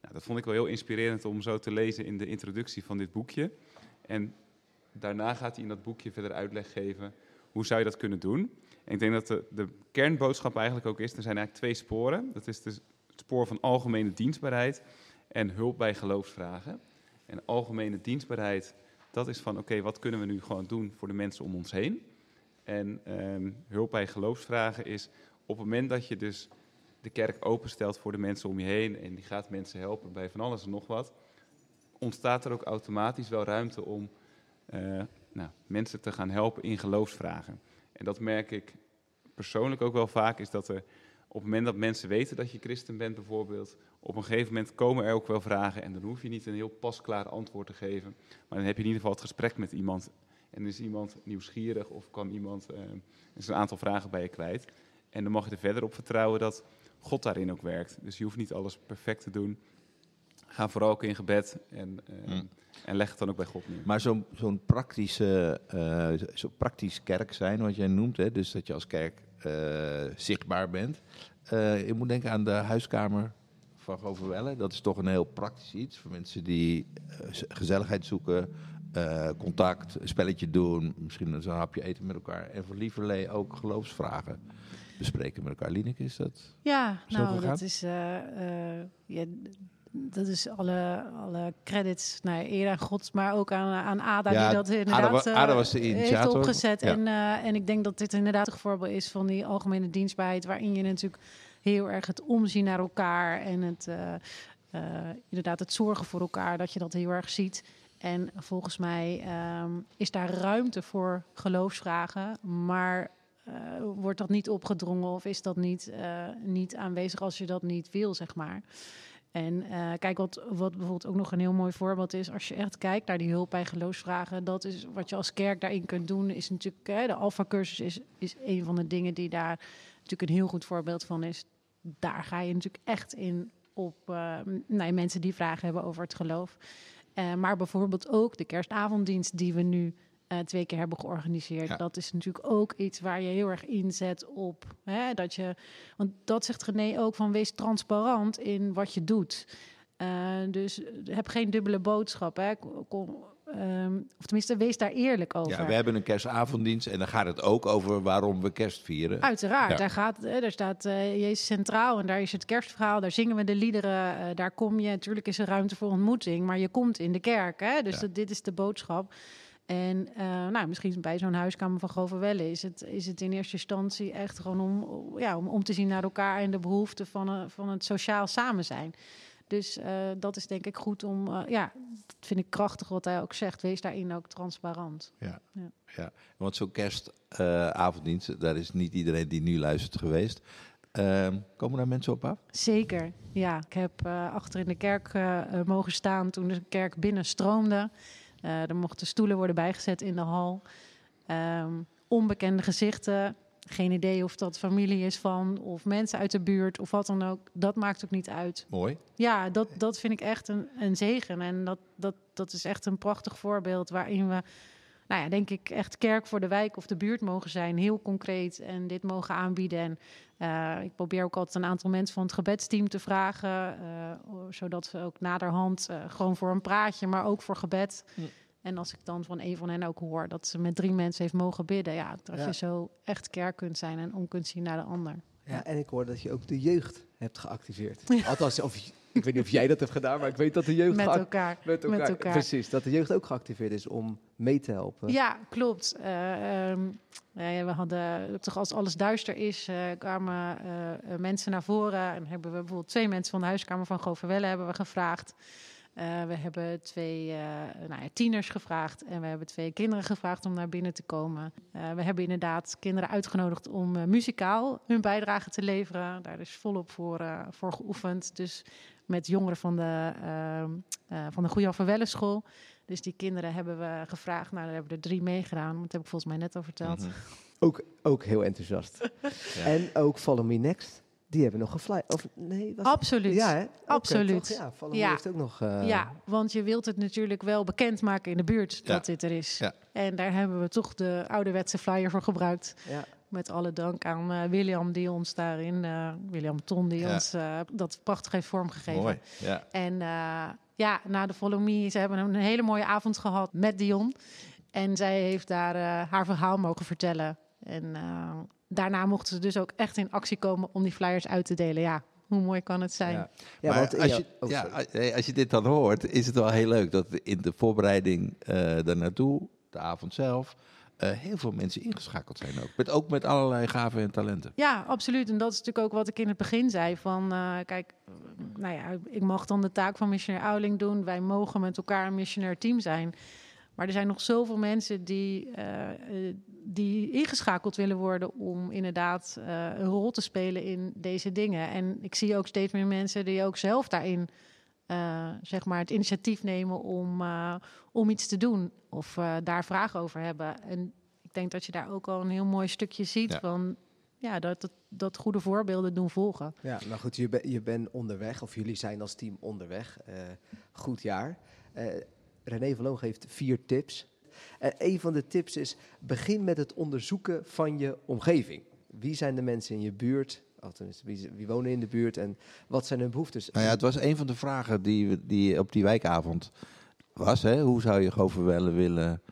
Speaker 5: Nou, dat vond ik wel heel inspirerend om zo te lezen in de introductie van dit boekje. En daarna gaat hij in dat boekje verder uitleg geven hoe zou je dat kunnen doen. En ik denk dat de, de kernboodschap eigenlijk ook is, er zijn eigenlijk twee sporen. Dat is dus het spoor van algemene dienstbaarheid en hulp bij geloofsvragen. En algemene dienstbaarheid, dat is van oké, wat kunnen we nu gewoon doen voor de mensen om ons heen? En ehm, hulp bij geloofsvragen is op het moment dat je dus de kerk openstelt voor de mensen om je heen en die gaat mensen helpen bij van alles en nog wat, ontstaat er ook automatisch wel ruimte om eh, nou, mensen te gaan helpen in geloofsvragen. En dat merk ik persoonlijk ook wel vaak, is dat er op het moment dat mensen weten dat je christen bent bijvoorbeeld, op een gegeven moment komen er ook wel vragen en dan hoef je niet een heel pasklaar antwoord te geven, maar dan heb je in ieder geval het gesprek met iemand en is iemand nieuwsgierig of kan iemand is een aantal vragen bij je kwijt. En dan mag je er verder op vertrouwen dat God daarin ook werkt. Dus je hoeft niet alles perfect te doen. Ga vooral ook in gebed en, eh,
Speaker 3: Mm.
Speaker 5: en leg het dan ook bij God neer.
Speaker 3: Maar zo'n zo'n praktische, eh, zo- praktisch kerk zijn, wat jij noemt, hè, dus dat je als kerk eh, zichtbaar bent. Eh, je moet denken aan de huiskamer van Goverwelle. Dat is toch een heel praktisch iets voor mensen die gezelligheid zoeken, eh, contact, een spelletje doen, misschien een hapje eten met elkaar. En voor lieverlee ook geloofsvragen bespreken met elkaar. Lineke, is dat?
Speaker 4: Ja,
Speaker 3: Zo
Speaker 4: nou,
Speaker 3: gegaan?
Speaker 4: dat is, ja, d- dat is alle, alle credits naar eer aan God, maar ook aan, aan Ada,
Speaker 3: Ja,
Speaker 4: die dat
Speaker 3: Ada
Speaker 4: inderdaad eh,
Speaker 3: Ada was de
Speaker 4: heeft
Speaker 3: initiator.
Speaker 4: opgezet.
Speaker 3: Ja.
Speaker 4: En, eh, en ik denk dat dit inderdaad een voorbeeld is van die algemene dienstbaarheid, waarin je natuurlijk heel erg het omzien naar elkaar en het, eh, eh, inderdaad het zorgen voor elkaar, dat je dat heel erg ziet. En volgens mij ehm, is daar ruimte voor geloofsvragen, maar eh, wordt dat niet opgedrongen of is dat niet, eh, niet aanwezig als je dat niet wil, zeg maar. En eh, kijk, wat, wat bijvoorbeeld ook nog een heel mooi voorbeeld is, als je echt kijkt naar die hulp bij geloofsvragen, dat is wat je als kerk daarin kunt doen, is natuurlijk, de Alpha-cursus is, is een van de dingen die daar natuurlijk een heel goed voorbeeld van is. Daar ga je natuurlijk echt in op ja, mensen die vragen hebben over het geloof. Eh, maar bijvoorbeeld ook de kerstavonddienst die we nu eh, twee keer hebben georganiseerd.
Speaker 3: Ja.
Speaker 4: Dat is natuurlijk ook iets waar je heel erg inzet op. Hè, dat je, want dat zegt René ook van wees transparant in wat je doet. Eh, dus heb geen dubbele boodschap. Hè. Kom, ehm, of tenminste, wees daar eerlijk over.
Speaker 3: Ja, we hebben een kerstavonddienst en dan gaat het ook over waarom we kerst vieren.
Speaker 4: Uiteraard,
Speaker 3: Ja.
Speaker 4: daar, gaat, daar staat eh, Jezus centraal en daar is het kerstverhaal, daar zingen we de liederen, eh, daar kom je. Natuurlijk is er ruimte voor ontmoeting, maar je komt in de kerk. Hè? Dus
Speaker 3: Ja.
Speaker 4: dat- dit is de boodschap. En eh, nou, misschien bij zo'n huiskamer van Grovenwelle is het, is het in eerste instantie echt gewoon om, ja, om, om te zien naar elkaar en de behoeften van, een- van het sociaal samen zijn. Dus eh, dat is denk ik goed om, eh, ja, dat vind ik krachtig wat hij ook zegt. Wees daarin ook transparant.
Speaker 3: Ja, want zo'n kerstavonddienst, daar is niet iedereen die nu luistert geweest. Ehm, komen daar mensen op af?
Speaker 4: Zeker, ja. Ik heb eh, achter in de kerk eh, eh, mogen staan toen de kerk binnenstroomde. Eh er mochten stoelen worden bijgezet in de hal. Ehm, onbekende gezichten. Geen idee of dat familie is van of mensen uit de buurt of wat dan ook. Dat maakt ook niet uit.
Speaker 3: Mooi.
Speaker 4: Ja, dat, dat vind ik echt een, een zegen. En dat, dat, dat is echt een prachtig voorbeeld waarin we, nou ja, denk ik, echt kerk voor de wijk of de buurt mogen zijn. Heel concreet en dit mogen aanbieden. En eh, ik probeer ook altijd een aantal mensen van het gebedsteam te vragen. eh, zodat ze ook naderhand eh, gewoon voor een praatje, maar ook voor gebed. En als ik dan van een van hen ook hoor dat ze met drie mensen heeft mogen bidden. Ja, dat
Speaker 1: Ja.
Speaker 4: je zo echt kerk kunt zijn en om kunt zien naar de ander.
Speaker 1: Ja, en ik hoor dat je ook de jeugd hebt geactiveerd. Althans, of, ik weet niet of jij dat hebt gedaan, maar ik weet dat de jeugd
Speaker 4: Met
Speaker 1: geac-
Speaker 4: elkaar.
Speaker 1: met elkaar,
Speaker 4: met elkaar.
Speaker 1: Precies, dat de jeugd ook geactiveerd is om mee te helpen.
Speaker 4: Ja, klopt. Eh, ehm, we hadden toch als alles duister is, eh, kwamen eh, eh, mensen naar voren en hebben we bijvoorbeeld twee mensen van de huiskamer van Goverwelle hebben we gevraagd. Eh, we hebben twee eh, nou ja, tieners gevraagd en we hebben twee kinderen gevraagd om naar binnen te komen. Eh, we hebben inderdaad kinderen uitgenodigd om eh, muzikaal hun bijdrage te leveren. Daar is volop voor, eh, voor geoefend. Dus met jongeren van de, ehm eh van de Goeie School. Dus die kinderen hebben we gevraagd. Nou, daar hebben er drie meegedaan. Dat heb ik volgens mij net al verteld.
Speaker 3: Mhm.
Speaker 1: Ook, ook heel enthousiast.
Speaker 3: Ja.
Speaker 1: En ook Follow Me Next, die hebben nog gefly. Of nee, was
Speaker 4: Absoluut.
Speaker 1: Ja, hè?
Speaker 4: Absoluut.
Speaker 1: toch? Ja, Follow
Speaker 4: Ja.
Speaker 1: Me heeft ook nog... eh,
Speaker 4: Ja, want je wilt het natuurlijk wel bekendmaken in de buurt
Speaker 3: Ja.
Speaker 4: dat dit er is.
Speaker 3: Ja.
Speaker 4: En daar hebben we toch de ouderwetse flyer voor gebruikt.
Speaker 1: ja.
Speaker 4: Met alle dank aan eh, William die ons daarin, eh, William Ton, die
Speaker 3: Ja.
Speaker 4: ons eh, dat prachtig heeft vormgegeven.
Speaker 3: Mooi. Ja.
Speaker 4: En eh, ja, na de Follow Me, ze hebben een hele mooie avond gehad met Dion. En zij heeft daar eh, haar verhaal mogen vertellen. En eh, daarna mochten ze dus ook echt in actie komen om die flyers uit te delen. Ja, hoe mooi kan het zijn?
Speaker 1: Ja, ja
Speaker 3: maar
Speaker 1: want in
Speaker 3: als, je,
Speaker 1: oh,
Speaker 3: ja,
Speaker 1: sorry.
Speaker 3: als- je dit dan hoort, is het wel heel leuk dat in de voorbereiding eh daar naartoe, de avond zelf, eh, heel veel mensen ingeschakeld zijn ook. Met, ook met allerlei gaven en talenten.
Speaker 4: Ja, absoluut. En dat is natuurlijk ook wat ik in het begin zei. Van, eh, kijk, nou ja, ik mag dan de taak van missionair Oudeling doen. Wij mogen met elkaar een missionair team zijn. Maar er zijn nog zoveel mensen die, eh, die ingeschakeld willen worden om inderdaad een rol te spelen in deze dingen. En ik zie ook steeds meer mensen die ook zelf daarin eh, zeg maar het initiatief nemen om, eh, om iets te doen of eh, daar vragen over hebben. En ik denk dat je daar ook al een heel mooi stukje ziet
Speaker 3: Ja.
Speaker 4: van ja, dat, dat, dat goede voorbeelden doen volgen.
Speaker 1: Ja, nou goed, je, ben- je bent onderweg, of jullie zijn als team onderweg. Eh, goed jaar. Eh, René van Loon geeft vier tips. En een van de tips is, begin met het onderzoeken van je omgeving. Wie zijn de mensen in je buurt? Althans, wie, wie wonen in de buurt en wat zijn hun behoeftes?
Speaker 3: Nou ja, het was een van de vragen die, we- die op die wijkavond was. Hè? Hoe zou je Goverwelle willen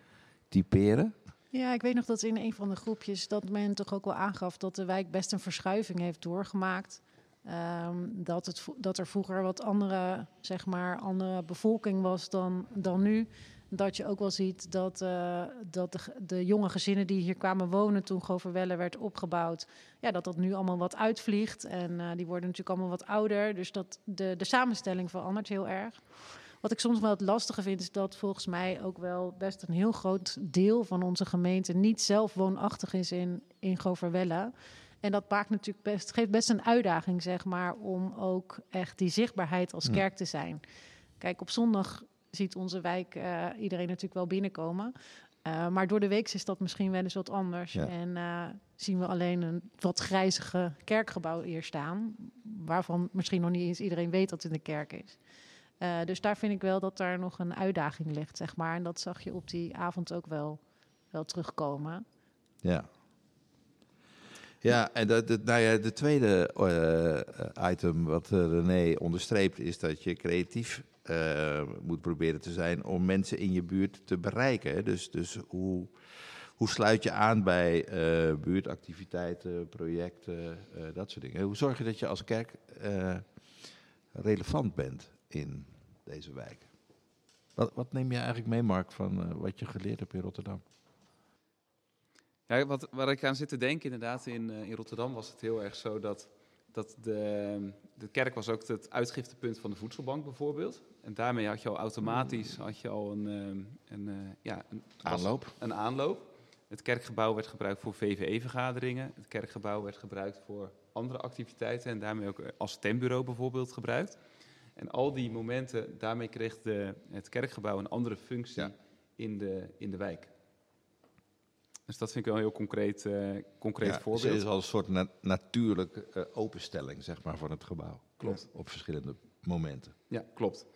Speaker 3: typeren?
Speaker 4: Ja, ik weet nog dat in een van de groepjes dat men toch ook wel aangaf dat de wijk best een verschuiving heeft doorgemaakt. Ehm, dat, het, dat er vroeger wat andere, zeg maar, andere bevolking was dan, dan nu. Dat je ook wel ziet dat, eh, dat de, de jonge gezinnen die hier kwamen wonen toen Goverwelle werd opgebouwd, ja, dat dat nu allemaal wat uitvliegt. En eh, die worden natuurlijk allemaal wat ouder. Dus dat de, de samenstelling verandert heel erg. Wat ik soms wel het lastige vind, is dat volgens mij ook wel best een heel groot deel van onze gemeente niet zelf woonachtig is in, in Goverwelle. En dat maakt natuurlijk best, geeft best een uitdaging, zeg maar, om ook echt die zichtbaarheid als kerk te zijn. Kijk, op zondag ziet onze wijk eh, iedereen natuurlijk wel binnenkomen. Eh, maar door de week is dat misschien wel eens wat anders.
Speaker 3: Ja.
Speaker 4: En eh, zien we alleen een wat grijzige kerkgebouw hier staan. Waarvan misschien nog niet eens iedereen weet dat het een kerk is. Dus daar vind ik wel dat daar nog een uitdaging ligt, zeg maar. En dat zag je op die avond ook wel, wel terugkomen.
Speaker 3: Ja. Ja, en de, de, nou ja, de tweede item wat René onderstreept is dat je creatief eh, moet proberen te zijn om mensen in je buurt te bereiken. Dus, dus hoe, hoe sluit je aan bij eh, buurtactiviteiten, projecten, eh, dat soort dingen. Hoe zorg je dat je als kerk relevant bent in deze wijk? Wat, wat neem je eigenlijk mee, Mark, van wat je geleerd hebt in Rotterdam?
Speaker 5: Ja, wat, waar ik aan zit te denken, inderdaad, in, in Rotterdam was het heel erg zo dat, dat de, de kerk was ook het uitgiftepunt van de voedselbank bijvoorbeeld. En daarmee had je al automatisch had je al een, ehm, een, eh, ja, een
Speaker 3: Aanloop?
Speaker 5: Een aanloop. Het kerkgebouw werd gebruikt voor VVE-vergaderingen. Het kerkgebouw werd gebruikt voor andere activiteiten en daarmee ook eh, als stembureau bijvoorbeeld gebruikt. En al die momenten, daarmee kreeg de, het kerkgebouw een andere functie
Speaker 3: Ja.
Speaker 5: in, de, in de wijk. Dus dat vind ik wel een heel concreet, eh, concreet
Speaker 3: Ja,
Speaker 5: voorbeeld.
Speaker 3: Het is al een soort na- natuurlijke eh, openstelling zeg maar, van het gebouw.
Speaker 5: Klopt.
Speaker 3: Op verschillende momenten.
Speaker 5: Ja, klopt.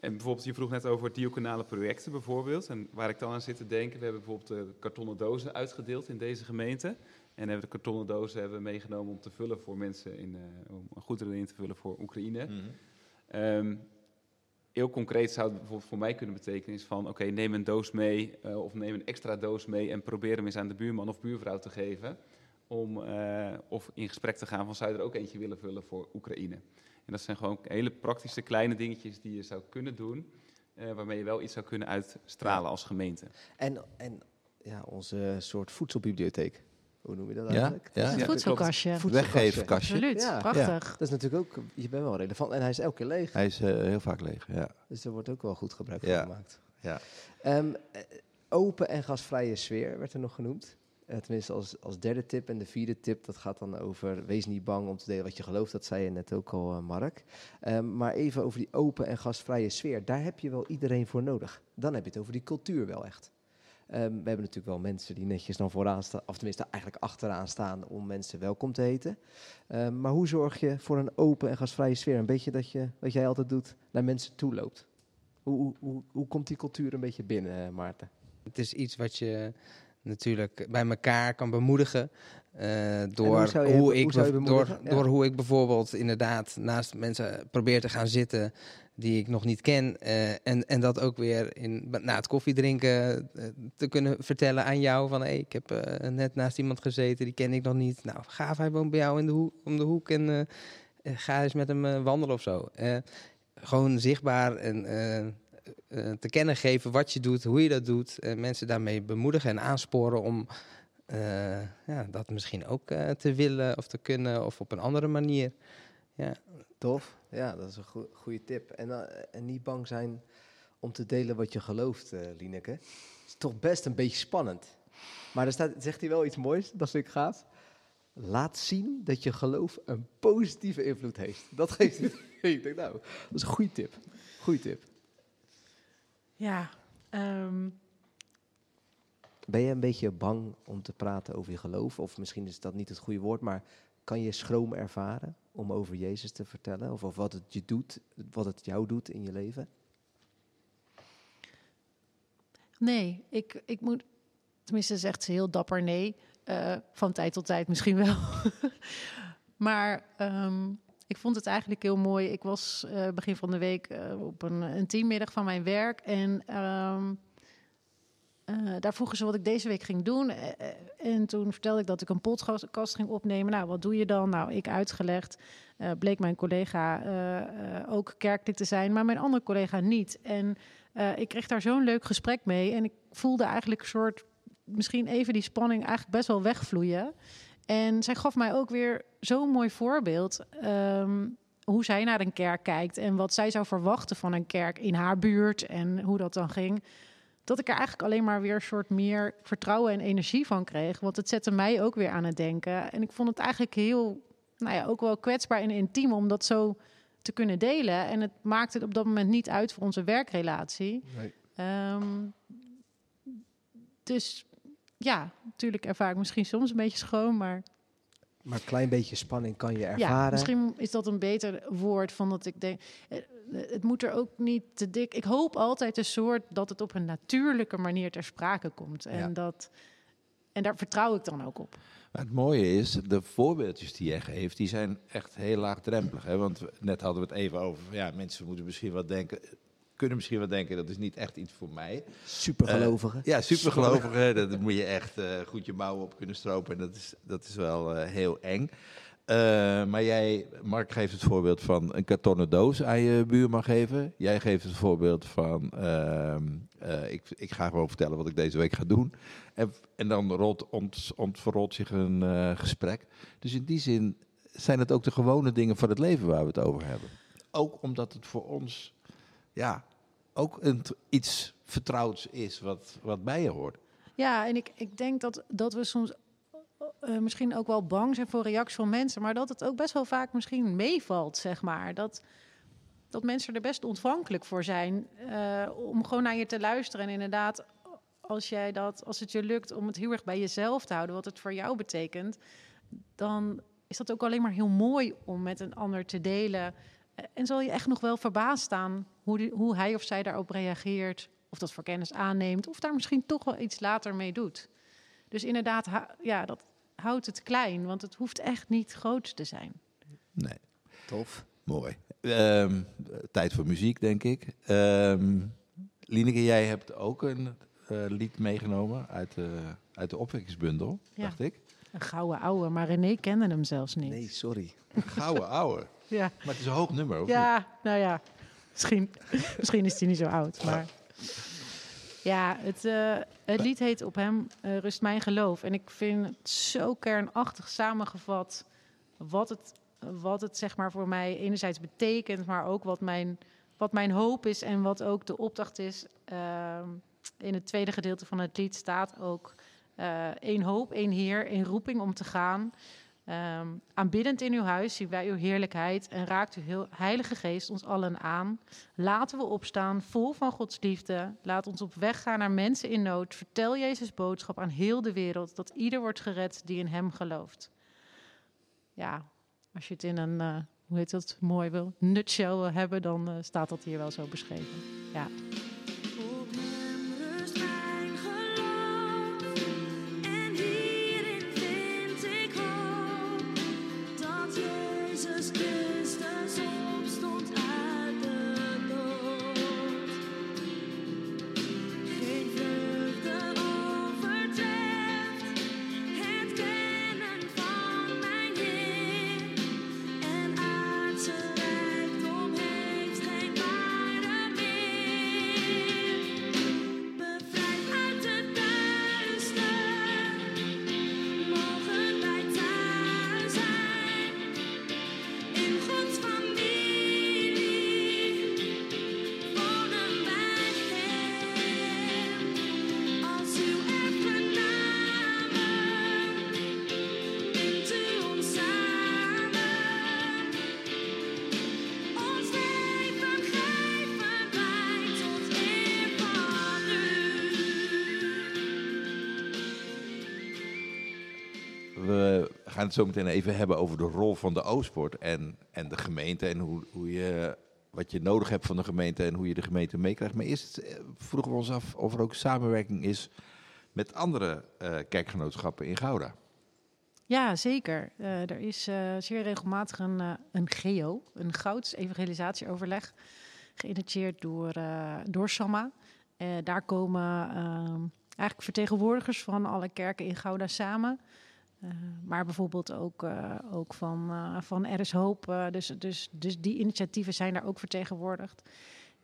Speaker 5: En bijvoorbeeld, je vroeg net over diaconale projecten bijvoorbeeld. En waar ik dan aan zit te denken, we hebben bijvoorbeeld de kartonnen dozen uitgedeeld in deze gemeente. En hebben de kartonnen dozen hebben we meegenomen om te vullen voor mensen, in, eh, om goederen in te vullen voor Oekraïne. Ehm, heel concreet zou het bijvoorbeeld voor mij kunnen betekenen is van... oké, neem een doos mee eh, of neem een extra doos mee... en probeer hem eens aan de buurman of buurvrouw te geven... om eh, of in gesprek te gaan van zou je er ook eentje willen vullen voor Oekraïne. En dat zijn gewoon hele praktische kleine dingetjes die je zou kunnen doen... eh, waarmee je wel iets zou kunnen uitstralen als gemeente.
Speaker 1: En, en ja, onze soort voedselbibliotheek. Hoe noem je dat
Speaker 3: Ja,
Speaker 1: eigenlijk?
Speaker 3: ja.
Speaker 4: Het
Speaker 5: klopt.
Speaker 4: voedselkastje.
Speaker 3: Weggeefkastje.
Speaker 4: Absoluut,
Speaker 1: Ja.
Speaker 4: prachtig.
Speaker 1: Dat is natuurlijk ook, je bent wel relevant. En hij is elke keer leeg.
Speaker 3: Hij is eh, heel vaak leeg, ja.
Speaker 1: Dus er wordt ook wel goed gebruik
Speaker 3: Ja.
Speaker 1: van gemaakt.
Speaker 3: ja.
Speaker 1: Ehm, eh, open en gasvrije sfeer werd er nog genoemd. Eh, tenminste als, als derde tip. En de vierde tip, dat gaat dan over... wees niet bang om te delen wat je gelooft. Dat zei je net ook al, Mark. Ehm, maar even over die open en gastvrije sfeer. Daar heb je wel iedereen voor nodig. Dan heb je het over die cultuur wel echt. Ehm, we hebben natuurlijk wel mensen die netjes dan vooraan staan... of tenminste eigenlijk achteraan staan om mensen welkom te heten. Ehm, maar hoe zorg je voor een open en gastvrije sfeer? Een beetje dat je, wat jij altijd doet, naar mensen toe loopt. Hoe, hoe, hoe, hoe komt die cultuur een beetje binnen, eh, Maarten?
Speaker 6: Het is iets wat je natuurlijk bij elkaar kan bemoedigen. eh, door,
Speaker 1: hoe
Speaker 6: ik door,
Speaker 1: Ja.
Speaker 6: door hoe ik bijvoorbeeld inderdaad naast mensen probeer te gaan zitten die ik nog niet ken. eh, en, en dat ook weer in, na het koffiedrinken eh, te kunnen vertellen aan jou. Van hey, ik heb eh, net naast iemand gezeten, die ken ik nog niet. Nou, gaaf, hij woont bij jou in de hoek, om de hoek en ga eens met hem wandelen of zo. Gewoon zichtbaar en te kennen geven wat je doet, hoe je dat doet. En mensen daarmee bemoedigen en aansporen om ja, dat misschien ook te willen of te kunnen of op een andere manier. Ja.
Speaker 1: Tof. Ja, dat is een goe- goede tip. En, eh, en niet bang zijn om te delen wat je gelooft, eh Lineke. is toch best een beetje spannend. Maar er staat, zegt hij wel iets moois, dat vind ik gaaf. Laat zien dat je geloof een positieve invloed heeft. Dat geeft hij. ik denk, nou, dat is een goede tip. Goeie tip.
Speaker 4: Ja, ehm,
Speaker 1: Ben je een beetje bang om te praten over je geloof? Of misschien is dat niet het goede woord, maar kan je schroom ervaren om over Jezus te vertellen? Of, of wat het je doet, wat het jou doet in je leven?
Speaker 4: nee, ik, ik moet... Tenminste, zegt ze heel dapper nee. Eh, van tijd tot tijd misschien wel. maar ehm, ik vond het eigenlijk heel mooi. Ik was eh, begin van de week eh, op een, een teammiddag van mijn werk. En ehm, eh, daar vroegen ze wat ik deze week ging doen. Eh, eh, en toen vertelde ik dat ik een podcast ging opnemen. Nou, wat doe je dan? Nou, ik uitgelegd. Bleek mijn collega ook kerkelijk te zijn, maar mijn andere collega niet. En ik kreeg daar zo'n leuk gesprek mee. En ik voelde eigenlijk een soort, misschien even die spanning eigenlijk best wel wegvloeien. En zij gaf mij ook weer zo'n mooi voorbeeld. ehm, hoe zij naar een kerk kijkt en wat zij zou verwachten van een kerk in haar buurt en hoe dat dan ging. Dat ik er eigenlijk alleen maar weer een soort meer vertrouwen en energie van kreeg. Want het zette mij ook weer aan het denken. En ik vond het eigenlijk heel, nou ja, ook wel kwetsbaar en intiem om dat zo te kunnen delen. En het maakte het op dat moment niet uit voor onze werkrelatie.
Speaker 3: Nee.
Speaker 4: Ehm, dus ja, natuurlijk ervaar ik misschien soms een beetje schoon, maar
Speaker 1: Maar een klein beetje spanning kan je
Speaker 4: ja,
Speaker 1: ervaren.
Speaker 4: misschien is dat een beter woord van dat ik denk. Eh, Het moet er ook niet te dik. Ik hoop altijd een soort dat het op een natuurlijke manier ter sprake komt. En,
Speaker 3: Ja.
Speaker 4: dat, en daar vertrouw ik dan ook op.
Speaker 3: Maar het mooie is, de voorbeeldjes die jij geeft, die zijn echt heel laagdrempelig. Hè? Want we- net hadden we het even over, ja, mensen moeten misschien wat denken, kunnen misschien wat denken, dat is niet echt iets voor mij.
Speaker 1: Supergelovigen.
Speaker 3: Ja, supergelovigen, dat moet je echt eh, goed je mouwen op kunnen stropen. En dat is, dat is wel eh, heel eng. Eh, maar jij, Mark geeft het voorbeeld van een kartonnen doos aan je buurman geven. Jij geeft het voorbeeld van, ehm, eh, ik, ik ga gewoon vertellen wat ik deze week ga doen. En, en dan rolt, zich een eh, gesprek. Dus in die zin zijn het ook de gewone dingen van het leven waar we het over hebben. Ook omdat het voor ons, ja, ook een, iets vertrouwds is wat, wat bij je hoort.
Speaker 4: Ja, en ik, ik denk dat, dat we soms eh, misschien ook wel bang zijn voor reacties van mensen, maar dat het ook best wel vaak misschien meevalt, zeg maar. Dat, dat mensen er best ontvankelijk voor zijn eh, om gewoon naar je te luisteren. En inderdaad, als, jij dat, als het je lukt om het heel erg bij jezelf te houden, wat het voor jou betekent, dan is dat ook alleen maar heel mooi om met een ander te delen. En zal je echt nog wel verbaasd staan hoe, hoe hij of zij daarop reageert, of dat voor kennis aanneemt, of daar misschien toch wel iets later mee doet. Dus inderdaad, ja, dat houdt het klein, want het hoeft echt niet groot te zijn.
Speaker 3: Nee,
Speaker 1: Tof.
Speaker 3: mooi. Ehm, tijd voor muziek, denk ik. Ehm Lineke, jij hebt ook een eh, lied meegenomen uit de, uit de opwekkingsbundel,
Speaker 4: Ja.
Speaker 3: dacht ik.
Speaker 4: Een gouden ouwe, maar René kende hem zelfs niet.
Speaker 1: Nee, sorry.
Speaker 3: Gouden ouwe.
Speaker 4: Ja,
Speaker 3: Maar het is een hoog nummer, of niet?
Speaker 4: ja nou ja, misschien, misschien is hij niet zo oud, maar... Ja, het, eh, het lied heet Op hem eh, rust mijn geloof. En ik vind het zo kernachtig samengevat wat het, wat het zeg maar voor mij enerzijds betekent, maar ook wat mijn, wat mijn hoop is en wat ook de opdracht is. Ehm, in het tweede gedeelte van het lied staat ook eh één hoop, één Heer, één roeping om te gaan. Ehm, aanbiddend in uw huis zien wij uw heerlijkheid en raakt uw heel heilige geest ons allen aan. Laten we opstaan, vol van Gods liefde. Laat ons op weg gaan naar mensen in nood. Vertel Jezus boodschap aan heel de wereld dat ieder wordt gered die in Hem gelooft. Ja, als je het in een, eh, hoe heet dat, mooi wil, nutshell wil hebben, dan eh, staat dat hier wel zo beschreven. Ja.
Speaker 7: Het
Speaker 3: zo meteen even hebben over de rol van de Oostpoort en, en de gemeente. En hoe, hoe je, wat je nodig hebt van de gemeente en hoe je de gemeente meekrijgt. Maar eerst eh, vroegen we ons af of er ook samenwerking is met andere eh, kerkgenootschappen in Gouda.
Speaker 4: Ja, zeker. Eh, er is zeer regelmatig een, een GEO, een Gouds evangelisatieoverleg, geïnitieerd door, door SAMA. Eh, daar komen ehm, eigenlijk vertegenwoordigers van alle kerken in Gouda samen. Eh, maar bijvoorbeeld ook, eh, ook van, eh, van Er is Hoop. dus, dus, dus die initiatieven zijn daar ook vertegenwoordigd.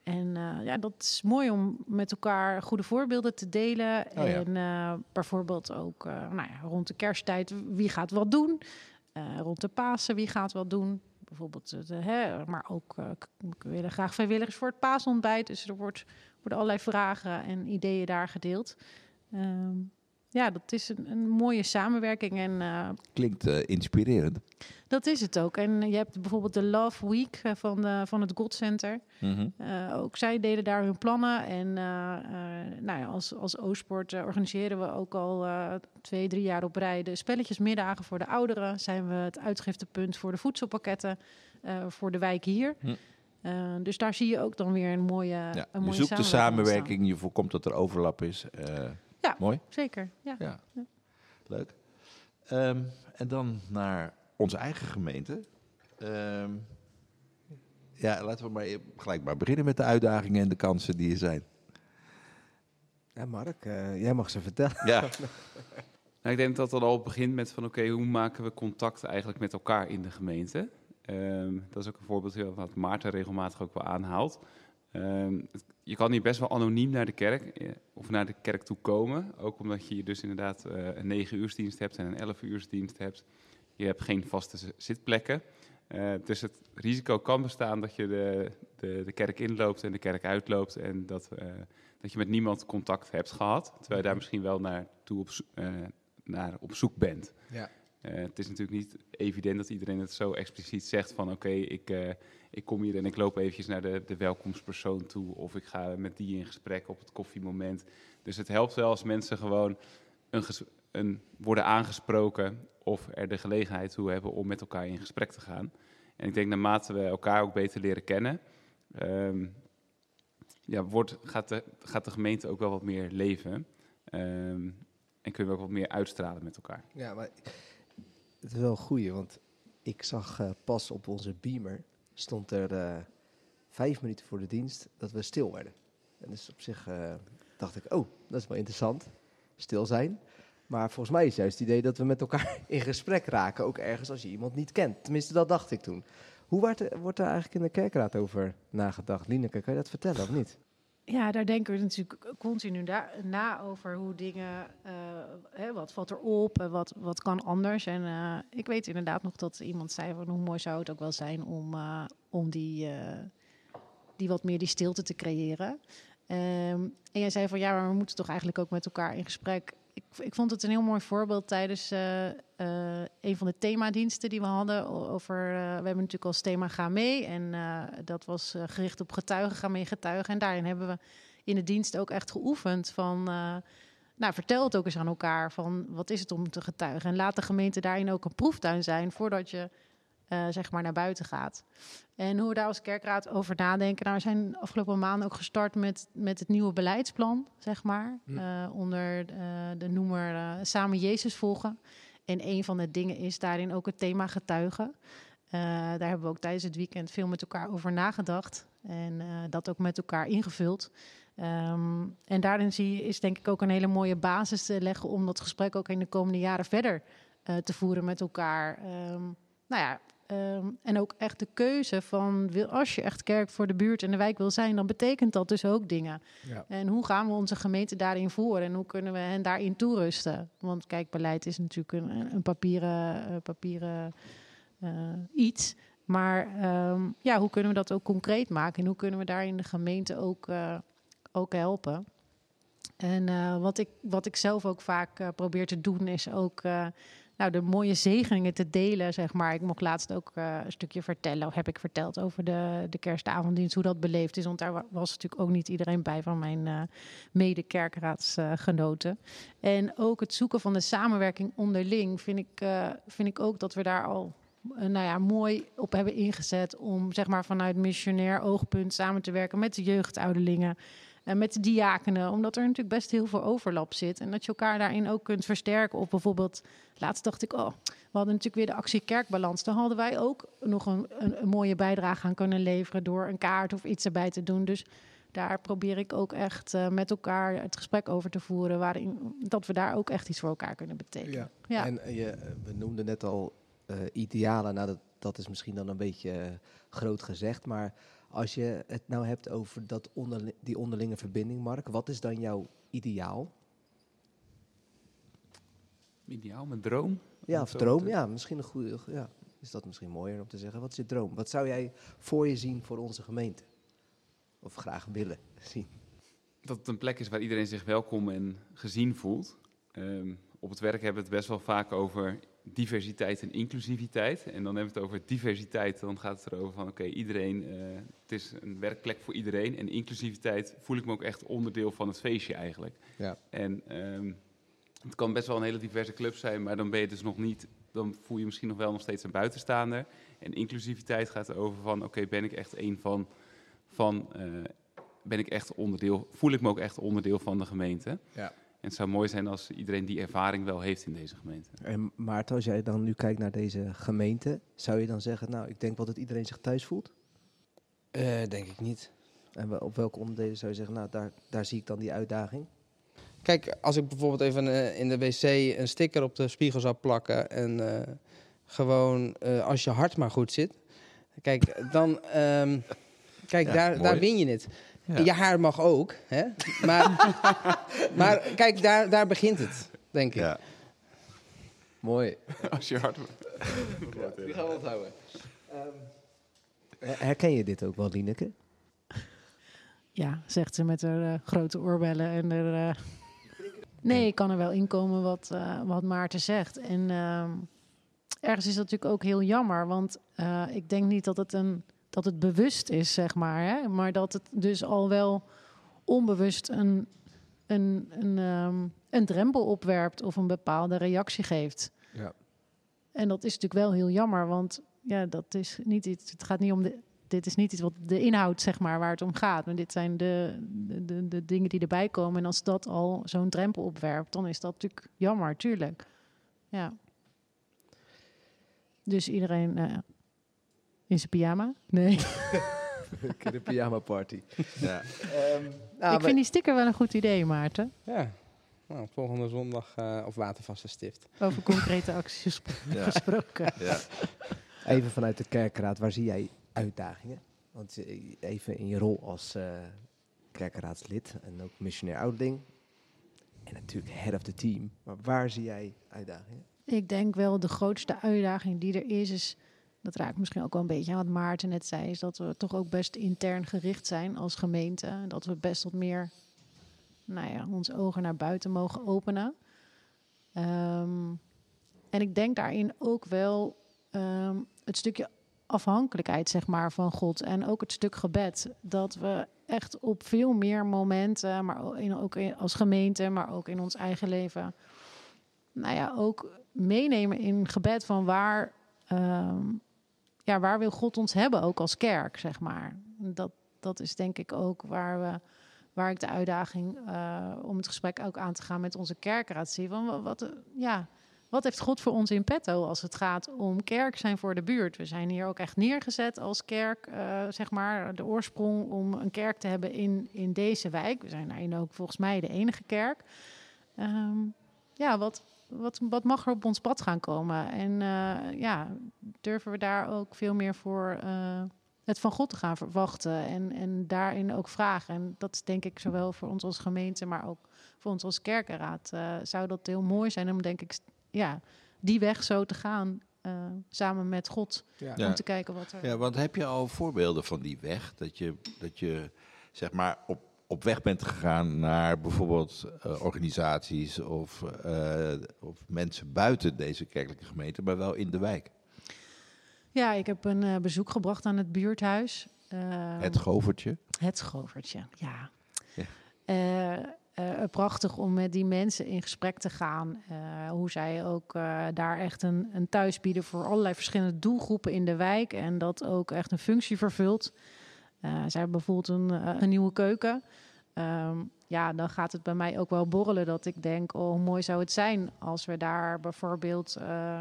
Speaker 4: En ja, dat is mooi om met elkaar goede voorbeelden te delen.
Speaker 3: Oh ja.
Speaker 4: En bijvoorbeeld ook nou ja, rond de kersttijd, wie gaat wat doen? Rond de Pasen, wie gaat wat doen? bijvoorbeeld, hè, maar ook we willen graag vrijwilligers voor het paasontbijt. Dus er wordt, worden allerlei vragen en ideeën daar gedeeld. Ehm, ja, dat is een, een mooie samenwerking en eh,
Speaker 3: Klinkt eh, inspirerend.
Speaker 4: dat is het ook. En je hebt bijvoorbeeld de Love Week eh, van, de, van het God Center. Eh, ook zij deden daar hun plannen. En nou ja, als, als organiseren we ook al twee, drie jaar op rij de spelletjesmiddagen voor de ouderen. Zijn we het uitgiftepunt voor de voedselpakketten voor de wijk hier.
Speaker 3: Hm.
Speaker 4: Dus daar zie je ook dan weer een mooie,
Speaker 3: Ja,
Speaker 4: een
Speaker 3: je
Speaker 4: mooie
Speaker 3: zoekt de
Speaker 4: samenwerking
Speaker 3: je voorkomt dat er overlap is. Eh,
Speaker 4: Ja.
Speaker 3: Mooi.
Speaker 4: Zeker, ja.
Speaker 3: Ja,
Speaker 4: Ja.
Speaker 3: leuk. Ehm, en dan naar onze eigen gemeente. Ehm, ja, laten we maar e- gelijk maar beginnen met de uitdagingen en de kansen die er zijn.
Speaker 1: Ja, Mark, eh, jij mag ze vertellen.
Speaker 3: Ja,
Speaker 5: Nou, ik denk dat het al begint met van oké, hoe maken we contact eigenlijk met elkaar in de gemeente? Ehm, dat is ook een voorbeeld wat Maarten regelmatig ook wel aanhaalt. Ehm, het- je kan hier best wel anoniem naar de kerk eh, of naar de kerk toe komen. Ook omdat je hier dus inderdaad eh, een 9 uursdienst hebt en een 11 uursdienst hebt. Je hebt geen vaste zitplekken. Eh, dus het risico kan bestaan dat je de, de, de kerk inloopt en de kerk uitloopt. En dat, dat je met niemand contact hebt gehad. Terwijl je daar misschien wel naartoe op, zo- eh, naar op zoek bent.
Speaker 1: Ja.
Speaker 5: Eh, het is natuurlijk niet evident dat iedereen het zo expliciet zegt van oké, ik, eh, ik kom hier en ik loop eventjes naar de, de welkomstpersoon toe of ik ga met die in gesprek op het koffiemoment. Dus het helpt wel als mensen gewoon een, een, worden aangesproken of er de gelegenheid toe hebben om met elkaar in gesprek te gaan. En ik denk naarmate we elkaar ook beter leren kennen, ehm, ja, wordt, gaat, de, gaat de gemeente ook wel wat meer leven. Ehm, en kunnen we ook wat meer uitstralen met elkaar.
Speaker 1: Ja, maar het is wel een goeie, want ik zag eh, pas op onze beamer, stond er eh, vijf minuten voor de dienst, dat we stil werden. En dus op zich eh, dacht ik, oh, dat is wel interessant, stil zijn. Maar volgens mij is juist het idee dat we met elkaar in gesprek raken, ook ergens als je iemand niet kent. Tenminste, dat dacht ik toen. Hoe wordt er, wordt eigenlijk in de kerkraad over nagedacht? Lineke, kan je dat vertellen of niet?
Speaker 4: Ja, daar denken we natuurlijk continu na over hoe dingen, eh, hè, wat valt er op en wat, wat kan anders. En eh, ik weet inderdaad nog dat iemand zei van hoe mooi zou het ook wel zijn om, eh, om die, die wat meer die stilte te creëren. Ehm, en jij zei van ja, maar we moeten toch eigenlijk ook met elkaar in gesprek. Ik, ik vond het een heel mooi voorbeeld tijdens eh, eh, een van de themadiensten die we hadden. Over, eh, we hebben natuurlijk als thema Ga mee. En dat was gericht op getuigen, ga mee getuigen. En daarin hebben we in de dienst ook echt geoefend van... nou, vertel het ook eens aan elkaar van wat is het om te getuigen. En laat de gemeente daarin ook een proeftuin zijn voordat je eh, zeg maar naar buiten gaat. En hoe we daar als kerkraad over nadenken. Nou, we zijn afgelopen maanden ook gestart met, met het nieuwe beleidsplan, zeg maar.
Speaker 1: Hm.
Speaker 4: eh, onder eh, de noemer Samen Jezus volgen. En een van de dingen is daarin ook het thema getuigen. Daar hebben we ook tijdens het weekend veel met elkaar over nagedacht. En dat ook met elkaar ingevuld. Ehm, en daarin zie je, is denk ik ook een hele mooie basis te leggen om dat gesprek ook in de komende jaren verder te voeren met elkaar. Ehm, nou ja, ehm, en ook echt de keuze van wil, als je echt kerk voor de buurt en de wijk wil zijn, dan betekent dat dus ook dingen.
Speaker 1: Ja.
Speaker 4: En hoe gaan we onze gemeente daarin voeren en hoe kunnen we hen daarin toerusten? Want kijk, beleid is natuurlijk een, een papieren, eh, papieren eh, iets. Maar ehm, ja, hoe kunnen we dat ook concreet maken? En hoe kunnen we daarin de gemeente ook, eh, ook helpen? En wat, ik, wat ik zelf ook vaak probeer te doen, is ook nou, de mooie zegeningen te delen. Zeg maar. Ik mocht laatst ook eh, een stukje vertellen, of heb ik verteld over de, de kerstavonddienst, hoe dat beleefd is. Want daar wa- was natuurlijk ook niet iedereen bij van mijn eh mede-kerkraadsgenoten. en ook het zoeken van de samenwerking onderling vind ik, eh, vind ik ook dat we daar al nou ja, mooi op hebben ingezet om zeg maar vanuit missionair oogpunt samen te werken met de jeugdouderlingen en met de diakenen, omdat er natuurlijk best heel veel overlap zit en dat je elkaar daarin ook kunt versterken. Of bijvoorbeeld, laatst dacht ik, oh, we hadden natuurlijk weer de actie Kerkbalans. Daar hadden wij ook nog een, een, een mooie bijdrage aan kunnen leveren door een kaart of iets erbij te doen. Dus daar probeer ik ook echt eh, met elkaar het gesprek over te voeren, waarin dat we daar ook echt iets voor elkaar kunnen betekenen.
Speaker 1: Ja.
Speaker 4: Ja.
Speaker 1: En eh, je, eh, we noemden net al eh, idealen. Nou, dat, dat is misschien dan een beetje eh, groot gezegd. Maar als je het nou hebt over dat onderli- die onderlinge verbinding, Mark, wat is dan jouw ideaal?
Speaker 5: Ideaal, mijn droom.
Speaker 1: Ja, of droom? Ja, misschien een goede. Ja. is dat misschien mooier om te zeggen. Wat is je droom? Wat zou jij voor je zien voor onze gemeente? Of graag willen zien?
Speaker 5: dat het een plek is waar iedereen zich welkom en gezien voelt. Ehm, op het werk hebben we het best wel vaak over diversiteit en inclusiviteit. En dan hebben we het over diversiteit, dan gaat het erover van oké, iedereen, eh, het is een werkplek voor iedereen. En inclusiviteit voel ik me ook echt onderdeel van het feestje eigenlijk.
Speaker 1: Ja.
Speaker 5: En ehm, het kan best wel een hele diverse club zijn, maar dan ben je dus nog niet, dan voel je misschien nog wel nog steeds een buitenstaander. En inclusiviteit gaat erover van oké, ben ik echt een van, van eh, ben ik echt onderdeel, voel ik me ook echt onderdeel van de gemeente.
Speaker 1: Ja.
Speaker 5: En het zou mooi zijn als iedereen die ervaring wel heeft in deze gemeente.
Speaker 1: En Maarten, als jij dan nu kijkt naar deze gemeente, zou je dan zeggen, nou, ik denk wel dat iedereen zich thuis voelt?
Speaker 6: Eh, denk ik niet.
Speaker 1: En op welke onderdelen zou je zeggen, nou, daar, daar zie ik dan die uitdaging?
Speaker 6: Kijk, als ik bijvoorbeeld even eh, in de wc een sticker op de spiegel zou plakken en eh, gewoon eh, als je hart maar goed zit. Kijk, dan, ehm, kijk,
Speaker 3: Ja,
Speaker 6: daar,
Speaker 3: mooi.
Speaker 6: daar win je het.
Speaker 3: Ja.
Speaker 6: Je haar mag ook, hè? Maar, maar kijk, daar, daar begint het, denk ik.
Speaker 3: Ja.
Speaker 1: Mooi.
Speaker 5: Als je hart...
Speaker 6: Die gaan we onthouden.
Speaker 1: Herken je dit ook wel, Lineke?
Speaker 4: Ja, zegt ze met haar eh, grote oorbellen. En er, eh, Nee, ik kan er wel inkomen wat, eh, wat Maarten zegt. En ehm, ergens is dat natuurlijk ook heel jammer. Want eh, ik denk niet dat het, een, dat het bewust is, zeg maar. Hè? Maar dat het dus al wel onbewust een, een, een, ehm, een drempel opwerpt of een bepaalde reactie geeft.
Speaker 1: Ja.
Speaker 4: En dat is natuurlijk wel heel jammer, want ja, dat is niet iets. Het gaat niet om de. Dit is niet iets wat de inhoud, zeg maar, waar het om gaat. Maar dit zijn de, de, de, dingen die erbij komen. En als dat al zo'n drempel opwerpt, dan is dat natuurlijk jammer, tuurlijk. Ja. Dus iedereen eh, in zijn pyjama? Nee.
Speaker 1: de pyjama party.
Speaker 3: Ja.
Speaker 1: Nou,
Speaker 4: ik vind die sticker wel een goed idee, Maarten.
Speaker 6: Ja. Nou, volgende zondag eh, op Watervaste Stift.
Speaker 4: Over concrete acties
Speaker 3: Ja.
Speaker 4: gesproken.
Speaker 3: Ja.
Speaker 1: Even vanuit de kerkraad, waar zie jij uitdagingen? Want eh, even in je rol als eh kerkraadslid en ook missionair ouderling. En natuurlijk head of the team. Maar waar zie jij uitdagingen?
Speaker 4: Ik denk wel de grootste uitdaging die er is, is dat raakt misschien ook wel een beetje aan wat Maarten net zei, is dat we toch ook best intern gericht zijn als gemeente. En Dat we best wat meer, nou ja, onze ogen naar buiten mogen openen. Ehm, en ik denk daarin ook wel ehm, het stukje afhankelijkheid, zeg maar, van God. En ook het stuk gebed. Dat we echt op veel meer momenten, maar ook in- als gemeente, maar ook in ons eigen leven, nou ja, ook meenemen in gebed van waar, ehm, ja, waar wil God ons hebben, ook als kerk, zeg maar. Dat, dat is denk ik ook waar, we, waar ik de uitdaging eh, om het gesprek ook aan te gaan met onze kerkraad zie. Van wa- wat, eh, ja, wat heeft God voor ons in petto als het gaat om kerk zijn voor de buurt? We zijn hier ook echt neergezet als kerk, eh, zeg maar, de oorsprong om een kerk te hebben in, in deze wijk. We zijn daarin ook volgens mij de enige kerk. Ehm, ja, wat, wat, wat mag er op ons pad gaan komen? En eh, ja, durven we daar ook veel meer voor eh, het van God te gaan verwachten en, en daarin ook vragen? En dat is denk ik zowel voor ons als gemeente, maar ook voor ons als kerkenraad. eh, zou dat heel mooi zijn om denk ik, ja, die weg zo te gaan eh, samen met God.
Speaker 3: Ja.
Speaker 4: Om te kijken wat er...
Speaker 3: Ja, want heb je al voorbeelden van die weg? Dat je, dat je zeg maar op, op weg bent gegaan naar bijvoorbeeld eh, organisaties of, eh, of mensen buiten deze kerkelijke gemeente, maar wel in de wijk.
Speaker 4: Ja, ik heb een eh, bezoek gebracht aan het buurthuis. Eh,
Speaker 3: Het govertje.
Speaker 4: Het schovertje, ja.
Speaker 3: Ja.
Speaker 4: Prachtig om met die mensen in gesprek te gaan. hoe zij ook daar echt een, een thuis bieden voor allerlei verschillende doelgroepen in de wijk. En dat ook echt een functie vervult. Eh, zij hebben bijvoorbeeld een, eh, een nieuwe keuken. Ehm, ja, dan gaat het bij mij ook wel borrelen dat ik denk, oh, hoe mooi zou het zijn als we daar bijvoorbeeld eh,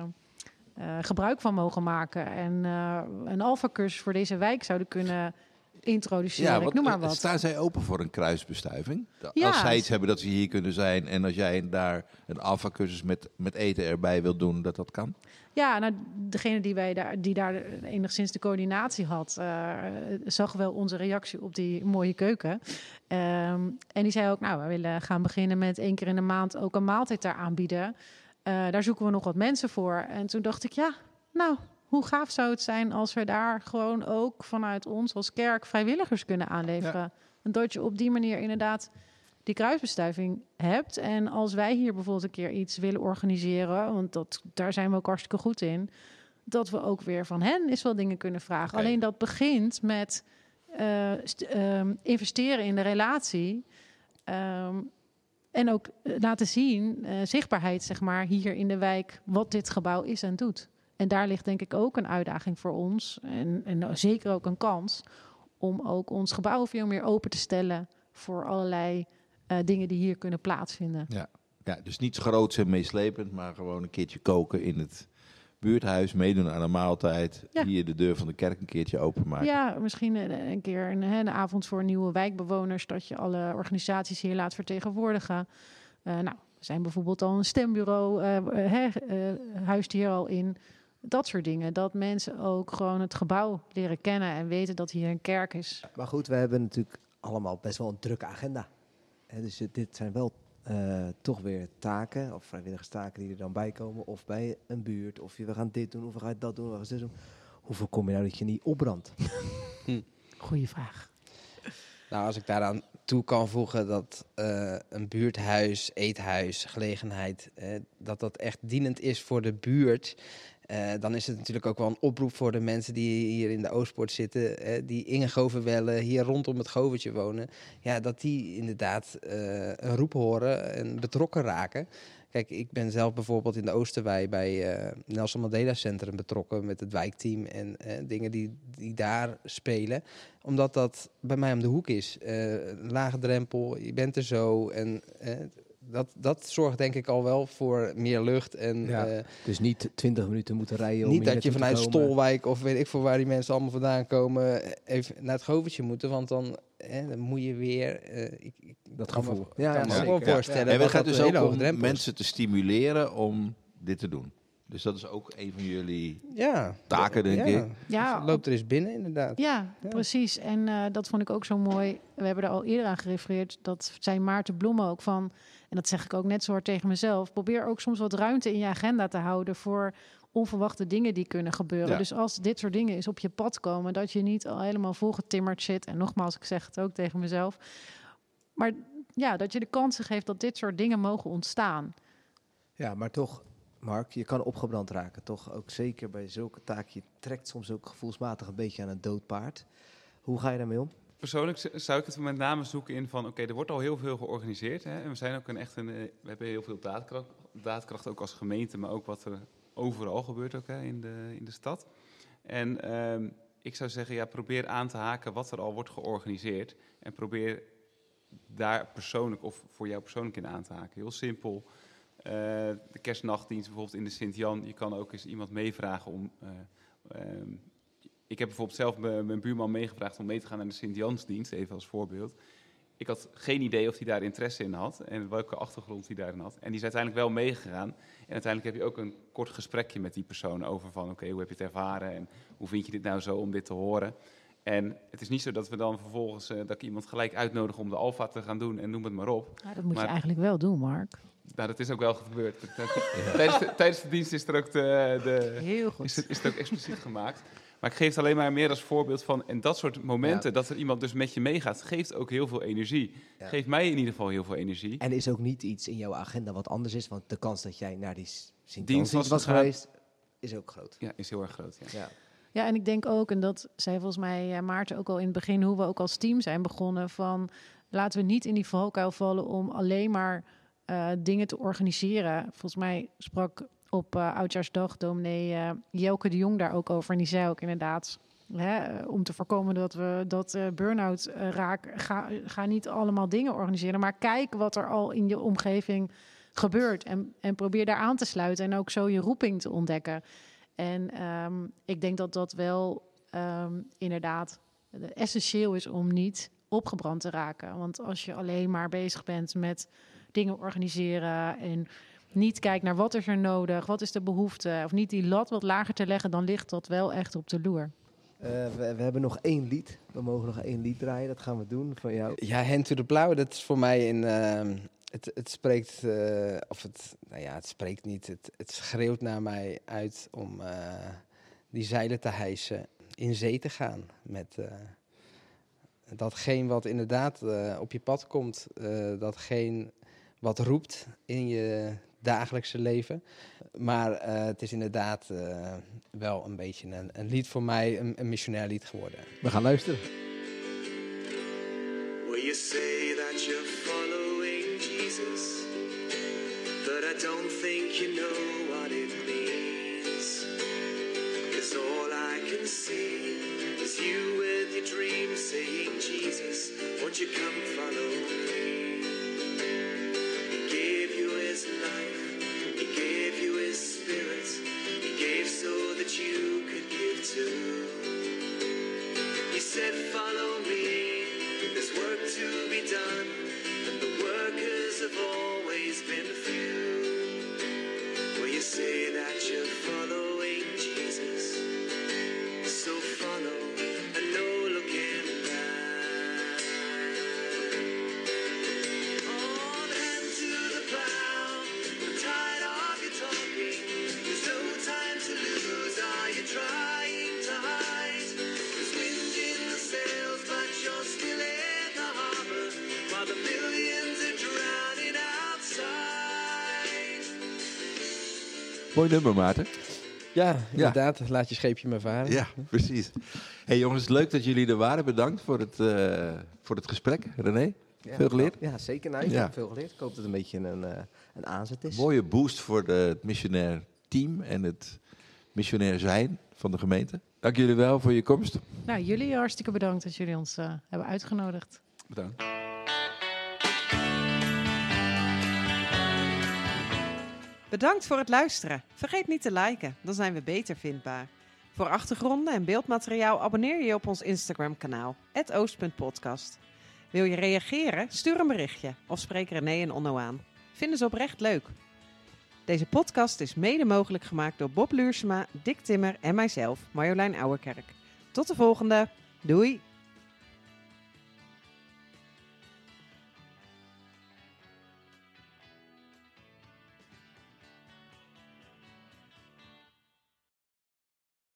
Speaker 4: eh, gebruik van mogen maken. En eh, een alfacursus voor deze wijk zouden kunnen introduceren. ik noem maar wat.
Speaker 3: staan zij open voor een kruisbestuiving?
Speaker 4: Ja.
Speaker 3: Als zij iets hebben dat ze hier kunnen zijn en als jij daar een alfacursus met, met eten erbij wil doen, dat dat kan?
Speaker 4: Ja, nou, degene die, wij daar, die daar enigszins de coördinatie had, eh, zag wel onze reactie op die mooie keuken. Ehm, en die zei ook, nou, we willen gaan beginnen met één keer in de maand ook een maaltijd daar aanbieden. Eh, daar zoeken we nog wat mensen voor. En toen dacht ik, ja, nou, hoe gaaf zou het zijn als we daar gewoon ook vanuit ons als kerk vrijwilligers kunnen aanleveren? En dat je op die manier inderdaad die kruisbestuiving hebt. En als wij hier bijvoorbeeld een keer iets willen organiseren, want dat, daar zijn we ook hartstikke goed in, dat we ook weer van hen eens wel dingen kunnen vragen. Alleen dat begint met eh, ehm, investeren in de relatie. Ehm, en ook eh, laten zien, eh, zichtbaarheid zeg maar, hier in de wijk, wat dit gebouw is en doet. En daar ligt denk ik ook een uitdaging voor ons. En, en zeker ook een kans om ook ons gebouw veel meer open te stellen voor allerlei eh, dingen die hier kunnen plaatsvinden.
Speaker 3: Ja, dus niet groots en meeslepend, maar gewoon een keertje koken in het buurthuis, meedoen aan een maaltijd,
Speaker 4: Ja.
Speaker 3: hier de deur van de kerk een keertje openmaken.
Speaker 4: Ja, misschien een, een keer een, hè, een avond voor nieuwe wijkbewoners, dat je alle organisaties hier laat vertegenwoordigen. Eh, nou, we zijn bijvoorbeeld al een stembureau, eh, eh, hè, eh, huist hier al in. Dat soort dingen. Dat mensen ook gewoon het gebouw leren kennen en weten dat hier een kerk is.
Speaker 1: Maar goed, we hebben natuurlijk allemaal best wel een drukke agenda. Hè, dus dit zijn wel eh, toch weer taken, of vrijwilligerstaken die er dan bij komen. Of bij een buurt, of je, we gaan dit doen, of we gaan dat doen, of we gaan dit doen. Hoe voorkom je nou dat je niet opbrandt?
Speaker 4: Goeie vraag.
Speaker 6: Nou, als ik daaraan toe kan voegen dat eh, een buurthuis, eethuis, gelegenheid, eh, dat dat echt dienend is voor de buurt. Eh, dan is het natuurlijk ook wel een oproep voor de mensen die hier in de Oostpoort zitten, eh, die in Govenwellen, hier rondom het Govertje wonen. Ja, dat die inderdaad eh, een roep horen en betrokken raken. Kijk, ik ben zelf bijvoorbeeld in de Oosterwei bij Nelson Mandela Centrum betrokken met het wijkteam en dingen die, die daar spelen omdat dat bij mij om de hoek is. Een lage drempel, je bent er zo. En dat, dat zorgt denk ik al wel voor meer lucht. En
Speaker 1: Ja,
Speaker 6: eh,
Speaker 1: Dus niet 20 minuten moeten rijden om
Speaker 6: niet dat je vanuit. Stolwijk of weet ik veel waar die mensen allemaal vandaan komen... eh, even naar het govertje moeten. Want dan, eh, dan moet je weer... eh, ik, ik
Speaker 1: Dat
Speaker 6: kan me-
Speaker 1: gevoel.
Speaker 6: kan
Speaker 1: Ja,
Speaker 6: me wel
Speaker 1: Ja.
Speaker 6: voorstellen
Speaker 3: En gaat
Speaker 6: dat
Speaker 3: dus ook om mensen te stimuleren om dit te doen. Dus dat is ook een van jullie
Speaker 6: ja.
Speaker 3: taken, denk
Speaker 6: ja.
Speaker 3: ik.
Speaker 4: Ja,
Speaker 6: Dus loopt er eens binnen inderdaad.
Speaker 4: Ja,
Speaker 6: Ja.
Speaker 4: precies. En eh, dat vond ik ook zo mooi. We hebben er al eerder aan gerefereerd. Dat zei Maarten Bloemen ook van. En dat zeg ik ook net zo hard tegen mezelf. Probeer ook soms wat ruimte in je agenda te houden voor onverwachte dingen die kunnen gebeuren.
Speaker 3: Ja.
Speaker 4: Dus als dit soort dingen eens op je pad komen, dat je niet al helemaal volgetimmerd zit. En nogmaals, ik zeg het ook tegen mezelf. Maar ja, dat je de kansen geeft dat dit soort dingen mogen ontstaan.
Speaker 1: Ja, maar toch, Mark, je kan opgebrand raken. Toch ook zeker bij zulke taken. Je trekt soms ook gevoelsmatig een beetje aan een dood paard. Hoe ga je daarmee om?
Speaker 5: Persoonlijk zou ik het met name zoeken in van, oké, er wordt al heel veel georganiseerd. Hè, en we zijn ook een echt een, eh, we hebben heel veel daadkracht, ook als gemeente, maar ook wat er overal gebeurt ook in, de, in de stad. En ehm, ik zou zeggen, ja, probeer aan te haken wat er al wordt georganiseerd. En probeer daar persoonlijk of voor jou persoonlijk in aan te haken. Heel simpel. Eh, de kerstnachtdienst bijvoorbeeld in de Sint-Jan. Je kan ook eens iemand meevragen om... eh, ehm, ik heb bijvoorbeeld zelf mijn buurman meegevraagd om mee te gaan naar de Sint-Jansdienst, even als voorbeeld. Ik had geen idee of hij daar interesse in had en welke achtergrond hij daarin had. En die is uiteindelijk wel meegegaan. En uiteindelijk heb je ook een kort gesprekje met die persoon over van... oké, hoe heb je het ervaren en hoe vind je dit nou zo om dit te horen? En het is niet zo dat we dan vervolgens... eh, dat ik iemand gelijk uitnodig om de alfa te gaan doen en noem het maar op.
Speaker 4: Ja, dat moet
Speaker 5: Maar-
Speaker 4: je eigenlijk wel doen, Mark.
Speaker 5: Nou, dat is ook wel gebeurd. tijdens, de, tijdens de dienst is er ook de, de,
Speaker 4: Heel goed.
Speaker 5: is het, is het ook expliciet gemaakt. Maar ik geef het alleen maar meer als voorbeeld van... en dat soort momenten, dat er iemand dus met je meegaat... geeft ook heel veel energie.
Speaker 1: Ja.
Speaker 5: Geeft mij in ieder geval heel veel energie.
Speaker 1: En is ook niet iets in jouw agenda wat anders is. Want de kans dat jij naar die sint
Speaker 5: Dienst
Speaker 1: was,
Speaker 5: was
Speaker 1: geweest, is ook groot.
Speaker 5: Ja, is heel erg groot. Ja.
Speaker 1: Ja.
Speaker 4: Ja, en ik denk ook, en dat zei volgens mij eh, Maarten ook al in het begin, hoe we ook als team zijn begonnen, van laten we niet in die valkuil vallen om alleen maar eh, dingen te organiseren. Volgens mij sprak op eh Oudjaarsdag dominee eh, Jelke de Jong daar ook over. En die zei ook inderdaad, hè, eh, om te voorkomen dat we dat eh burn-out eh, raken, ga, ga niet allemaal dingen organiseren, maar kijk wat er al in je omgeving gebeurt. En, en probeer daar aan te sluiten en ook zo je roeping te ontdekken. En ehm, ik denk dat dat wel ehm, inderdaad essentieel is om niet opgebrand te raken. Want als je alleen maar bezig bent met dingen organiseren en niet kijkt naar wat is er nodig, wat is de behoefte, of niet die lat wat lager te leggen, dan ligt dat wel echt op de loer.
Speaker 1: Eh, we, we hebben nog één lied. We mogen nog één lied draaien. Dat gaan we doen van jou.
Speaker 6: Ja, Hand to the Plow, dat is voor mij een... ehm, het, het spreekt, eh, of het, nou ja, het spreekt niet. Het, het schreeuwt naar mij uit om eh, die zeilen te hijsen, in zee te gaan. Met eh, datgene wat inderdaad eh, op je pad komt, eh, datgene wat roept in je dagelijkse leven. Maar eh, het is inderdaad eh, wel een beetje een, een lied voor mij, een, een missionair lied geworden.
Speaker 1: We gaan luisteren.
Speaker 8: Well, you say that you're following Jesus, but I don't think you know what it means. Cause all I can see is you with your dreams
Speaker 3: Mooi nummer, Maarten.
Speaker 6: Ja, inderdaad. Laat je scheepje maar varen.
Speaker 3: Ja, precies. hey, jongens, leuk dat jullie er waren. Bedankt voor het, eh, voor het gesprek. René,
Speaker 1: Ja,
Speaker 3: Veel geleerd?
Speaker 1: Ja, zeker. Nou, ik
Speaker 3: Ja.
Speaker 1: heb veel geleerd. Ik hoop dat het een beetje een, eh, een aanzet is.
Speaker 3: mooie boost voor de, het missionair team en het missionair zijn van de gemeente. Dank jullie wel voor je komst.
Speaker 4: Nou, jullie hartstikke bedankt dat jullie ons eh, hebben uitgenodigd.
Speaker 3: Bedankt.
Speaker 2: Bedankt voor het luisteren. Vergeet niet te liken, dan zijn we beter vindbaar. Voor achtergronden en beeldmateriaal abonneer je op ons Instagram-kanaal, oost.podcast. Wil je reageren? Stuur een berichtje of spreek René en Onno aan. Vinden ze oprecht leuk. Deze podcast is mede mogelijk gemaakt door Bob Luursema, Dick Timmer en mijzelf, Marjolein Ouwerkerk. Tot de volgende. Doei!